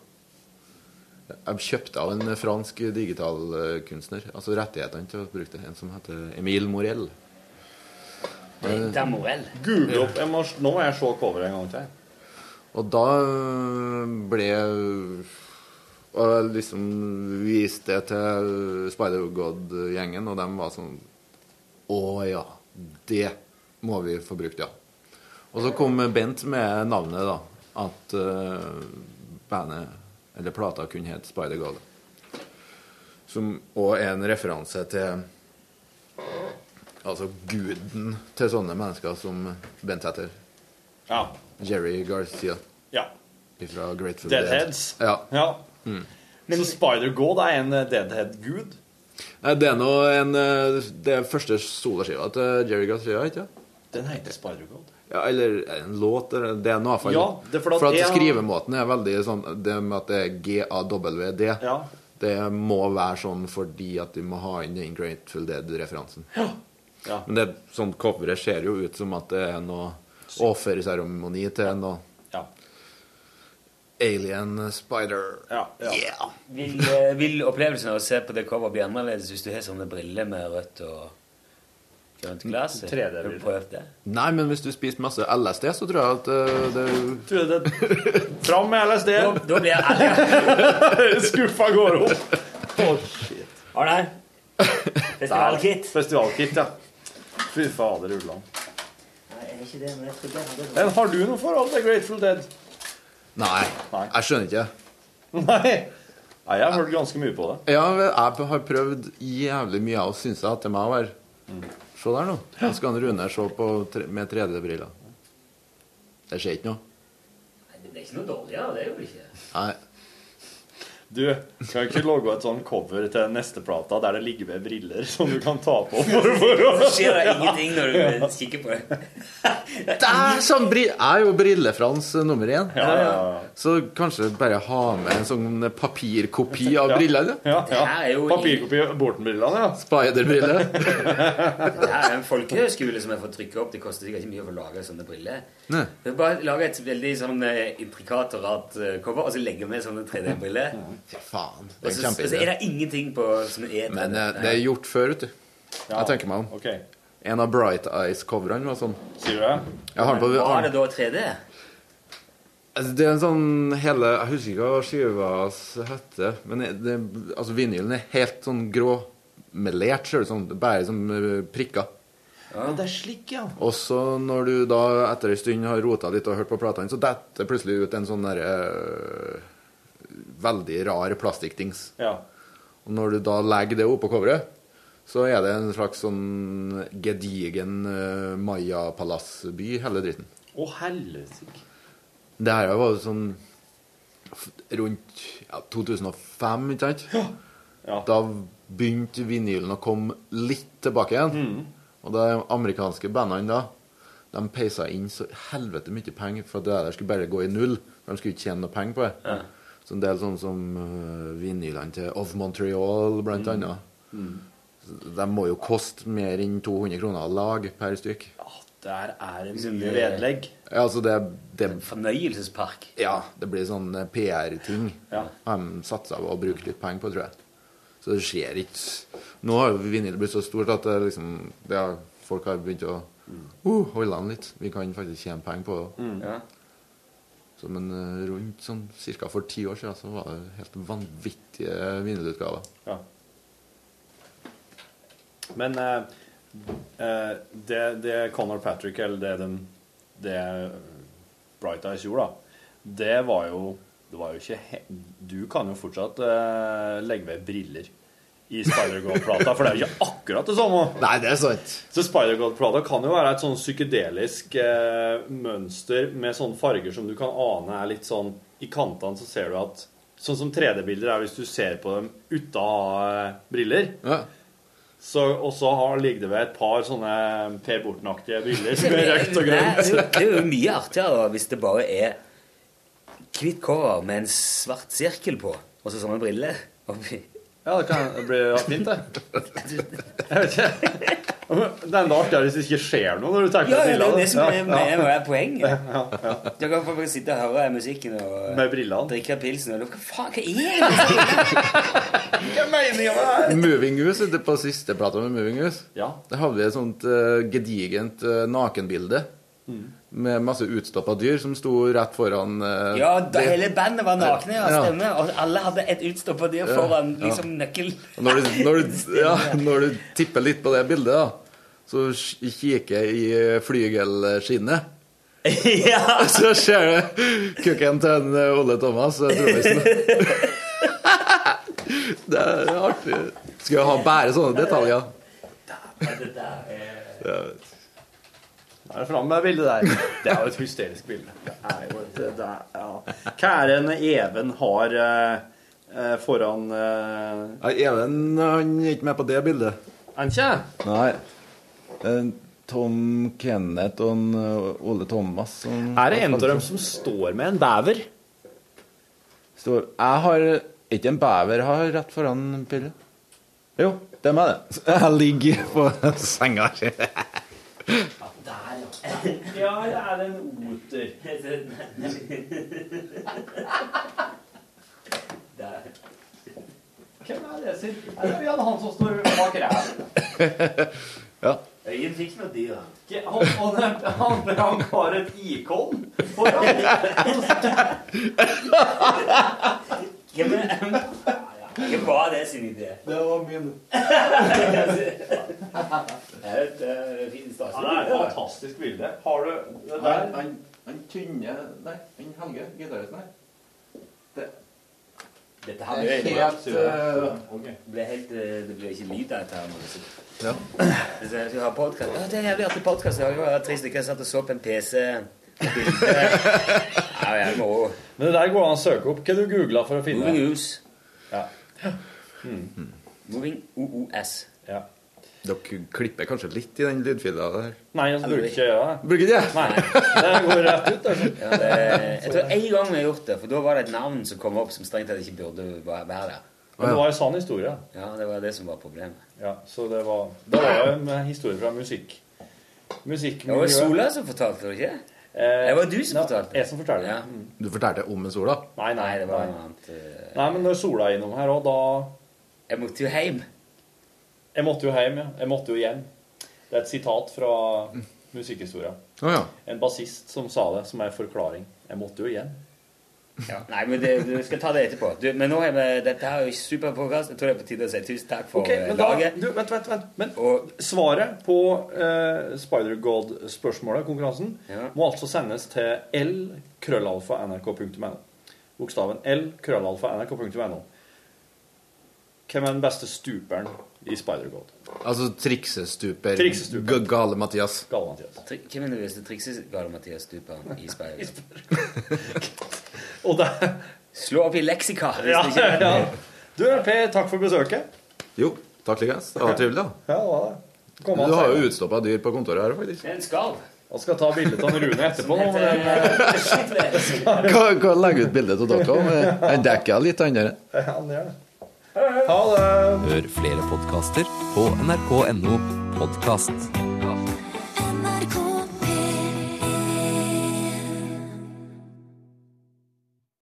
Jeg kjøpte av en fransk digitalkunstner, altså rettighetene til å bruke det, en som heter Emil Morell. Det er Morell. Google opp jeg må, Nå må jeg se coveret en gang til. Og da ble Og liksom viste det til Spider-God-gjengen, og de var sånn Å ja, det må vi få brukt, ja. Og så kom Bent med navnet, da. At uh, bandet, eller plata, kunne hete Spider-God. Som òg er en referanse til Altså guden til sånne mennesker som Bent heter. Ja. Jerry Garcia ja. fra Grateful Deadheads. Ja. Ja. Mm. Men Spider-God er en eh, deadhead-gud. Nei, Det er nå en eh, Det er første soloskiva til Jerry Garcia, ikke sant? Den heter Spider-God. Ja, eller en låt, eller det er noe iallfall. Ja, det er for at for at jeg skrivemåten er veldig sånn Det med at det er G-A-W-D, Ja. det må være sånn fordi at de må ha inn den Grateful Dead-referansen. Ja. Men det, sånn coveret ser jo ut som at det er noe offerseremoni til noe Ja. Alien Spider. Ja, Yeah. Vil, eh, vil opplevelsen av å se på det coveret bli annerledes hvis du har sånne briller med rødt og grønt glass? Har du prøvd det? Nei, men hvis du spiser masse LSD, så tror jeg at uh, det Tror du det Fram med LSD! Da, da blir jeg ærlig. Skuffa går opp. Å, shit. Har du? Festivalkit? Festivalkit, ja. Fy fader, Ulland. Nei, er ikke det, men jeg det. Men har du noe forhold til Grateful Dead? Nei, Nei. jeg skjønner ikke. Nei. Nei, jeg har hørt ganske mye på det. Ja, jeg har prøvd jævlig mye av syns jeg at det må være. Se der nå. Nå skal han Rune se på tre, med 3D-briller. Det skjer ikke noe. Nei, Det er ikke noe dårligere, det er det ikke. Nei. Du, kan ikke lage et sånn cover til neste plata der det ligger med briller som du kan ta på for, for Så skjer det ingenting når du kikker på det. Det er sånn er jo brillefrans eh, nummer én. Ja, ja, ja. Så kanskje bare ha med en sånn papirkopi av brillene? Ja, Det ja. Papirkopi av Borten-brillene, ja. Spiderbriller. Det er en folkehøyskole som jeg får trykke opp. Det koster sikkert ikke mye å lage sånne briller. Nei. Du bare lage et veldig sånn eh, intrikat og rart eh, cover, og så legge med sånne 3D-briller. Fy faen. Det er så, og så er det ingenting på som er Men eh, det er gjort før, vet du. Ja. Jeg tenker meg om. Ok, En av Bright Eyes-coverne var sånn. sier du det? Jeg har den på Var har det da 3D? altså, Det er en sånn hele Jeg husker ikke hva skiva heter. Men det, det, altså, vinylen er helt sånn gråmelert, ser det ut som. Det er Bare som eh, prikker. Ja, det er slik, ja. Og så når du da etter en stund har rota litt og hørt på platene, så detter det plutselig ut en sånn derre øh, Veldig rar plastikkdings. Ja. Og når du da legger det oppå coveret, så er det en slags sånn gedigen uh, Maya-palassby, hele dritten. Å, helvete. Det her var jo sånn rundt ja, 2005, ikke sant? Ja. Da begynte vinylen å komme litt tilbake igjen. Mm. Og de amerikanske bandene da, de peisa inn så helvete mye penger, for at det der skulle bare gå i null. De skulle ikke tjene noe penger på det. Så en del sånn som uh, vinylene til Of Montreal, blant Mm. annet. Mm. De må jo koste mer enn 200 kroner lag per stykk. Ja, der er det mye vedlegg. Ja, altså det, det Fornøyelsespark. Ja, det blir sånn eh, PR-ting. Ja. De satser på å bruke litt penger på, tror jeg. Så det skjer ikke Nå har jo vinyl blitt så stort at det liksom det er, folk har begynt å uh, holde an litt. Vi kan faktisk tjene penger på det. Ja. Så, men eh, rundt sånn ca. for ti år siden så var det helt vanvittige vinylutgaver. Ja. Men eh, eh, det, det Conor Patrick, eller det, den, det Bright Eyes gjorde, da, det var jo det var jo ikke Du kan jo fortsatt eh, legge ved briller i Spider-God-plata, for det er jo ikke akkurat det samme. Nei, det er sant. Så Spider-God-plata kan jo være et sånn psykedelisk eh, mønster med sånne farger som du kan ane er litt sånn I kantene så ser du at Sånn som 3D-bilder er hvis du ser på dem uten å ha eh, briller. Ja. Så, og så har, ligger det ved et par sånne Per Borten-aktige briller som er røkt og er grønt. jo- det er jo mye artigere hvis det bare er hvitt cover med en svart sirkel på, og så sånne briller. Ja, det kan det blir fint, det. Jeg vet ikke. Det er enda artigere hvis det ikke skjer noe når du tenker Ja, brillene. ja, det er det som er, Ja, ja. er, ja. poenget. Du kan bare sitte og høre musikken og Med brillene. drikke pilsen og Hva faen, hva er det? Hva er meningen med det her? Moving Us, ute på siste plata med Moving Us, Ja. der hadde vi et sånt uh, gedigent uh, nakenbilde. Med masse utstoppa dyr som sto rett foran eh, Ja, da det- hele bandet var nakne, ja, Ja. stemmer. Og alle hadde et utstoppa dyr foran liksom nøkkel. Når du, når, du, ja, når du tipper litt på det bildet, da, så kikker jeg i eh, flygelskinnet, ja. så ser du kukken til en eh, Ole Thomas, eh, trommisen. Det er artig. Skal jeg ha bare sånne detaljer? Det der er Er fram med bildet der. Det er jo et hysterisk bilde. Det er jo et, det er, ja. Hva er det en Even har eh, eh, foran eh, Ja, Even han er ikke med på det bildet. Er han ikke? Nei. Eh, Tom Kenneth og en, uh, Ole Thomas som Er det en av dem som står med en bever? Står, Jeg har ikke en bever har rett foran Pille. Jo, det er meg, det. Jeg ligger på senga. Ja, det er en oter. Hvem er det sin? Er det han som står bak ræva? ja. Øyen fikk noe dyr. Han, han, han, han har et ikon foran. Hvem er Hvem bra det sin idé? Det var min. Det er et uh, fint Ja, det er et fantastisk bilde. Har du det der? Han, tynne Nei, han Helge, gitaristen her. Det, Dette det her er ble helt uh, Det ble helt eh, Det ble ikke lyd av dette her. må du si. Ja. Hvis jeg skulle ha podcast. Ja, det er en jævlig artig podkast. Jeg var tre stykker satt og så på en PC. Bilde. Ja, jeg må Men det der går an å søke opp. Hva du googla for å finne Moving News. Ja. Moving OOS. ja. Dere klipper kanskje litt i den lydfila der? Nei, jeg bruker ikke gjøre det. Bruker ikke det? Nei, det går rett ut. Altså. Ja, det, jeg tror en gang vi har gjort det, for da var det et navn som kom opp som strengt tatt ikke burde være der. Men det var en sann historie. Ja, det var det som var problemet. Ja, så det var Det var en historie fra musikk. Det var Sola som fortalte det, ikke? Eh, Det var du som fortalte. Jeg som fortalte. Ja. Mm. Du fortalte om en Sola? Nei, nei, det var en noe annet. eh. Nei, men når Sola er innom her òg, da Jeg måtte jo hjem. Jeg måtte jo hjem, ja. Jeg måtte jo hjem. Det er et sitat fra musikkhistoria. Oh, ja. En bassist som sa det, som er forklaring. Jeg måtte jo hjem. Ja. Nei, men det, du skal ta det etterpå. Du, men nå er vi, dette her er jo super podkast. Jeg tror det er på tide å si tusen takk for okay, men laget. da, du, vent, vent, vent. Men Og svaret på uh, Spider-God-spørsmålet, konkurransen, Ja. må altså sendes til l krøllalfa nrk.no. Bokstaven l krøllalfa nrk.no. Hvem er den beste stuperen i Spider-God? Altså triksestuper, Triksestuper. Gale Mathias. Gale Mathias. tri- hvem er det beste triksegale Mathias Stuper i? Og det Slå opp i leksika! hvis ja, ja. Du, Per, takk for besøket. Jo, takk likens. Det var trivelig, da. Ja, det var det. Kom Du har jo utstoppa dyr på kontoret her, faktisk. En skarv. Jeg skal ta bilde av Rune etterpå. men, heter. Kan, kan legge ut bilde av dere òg. Han dekker litt andre. Ja, han gjør det. Ha det. Hør flere podkaster på nrk.no podkast.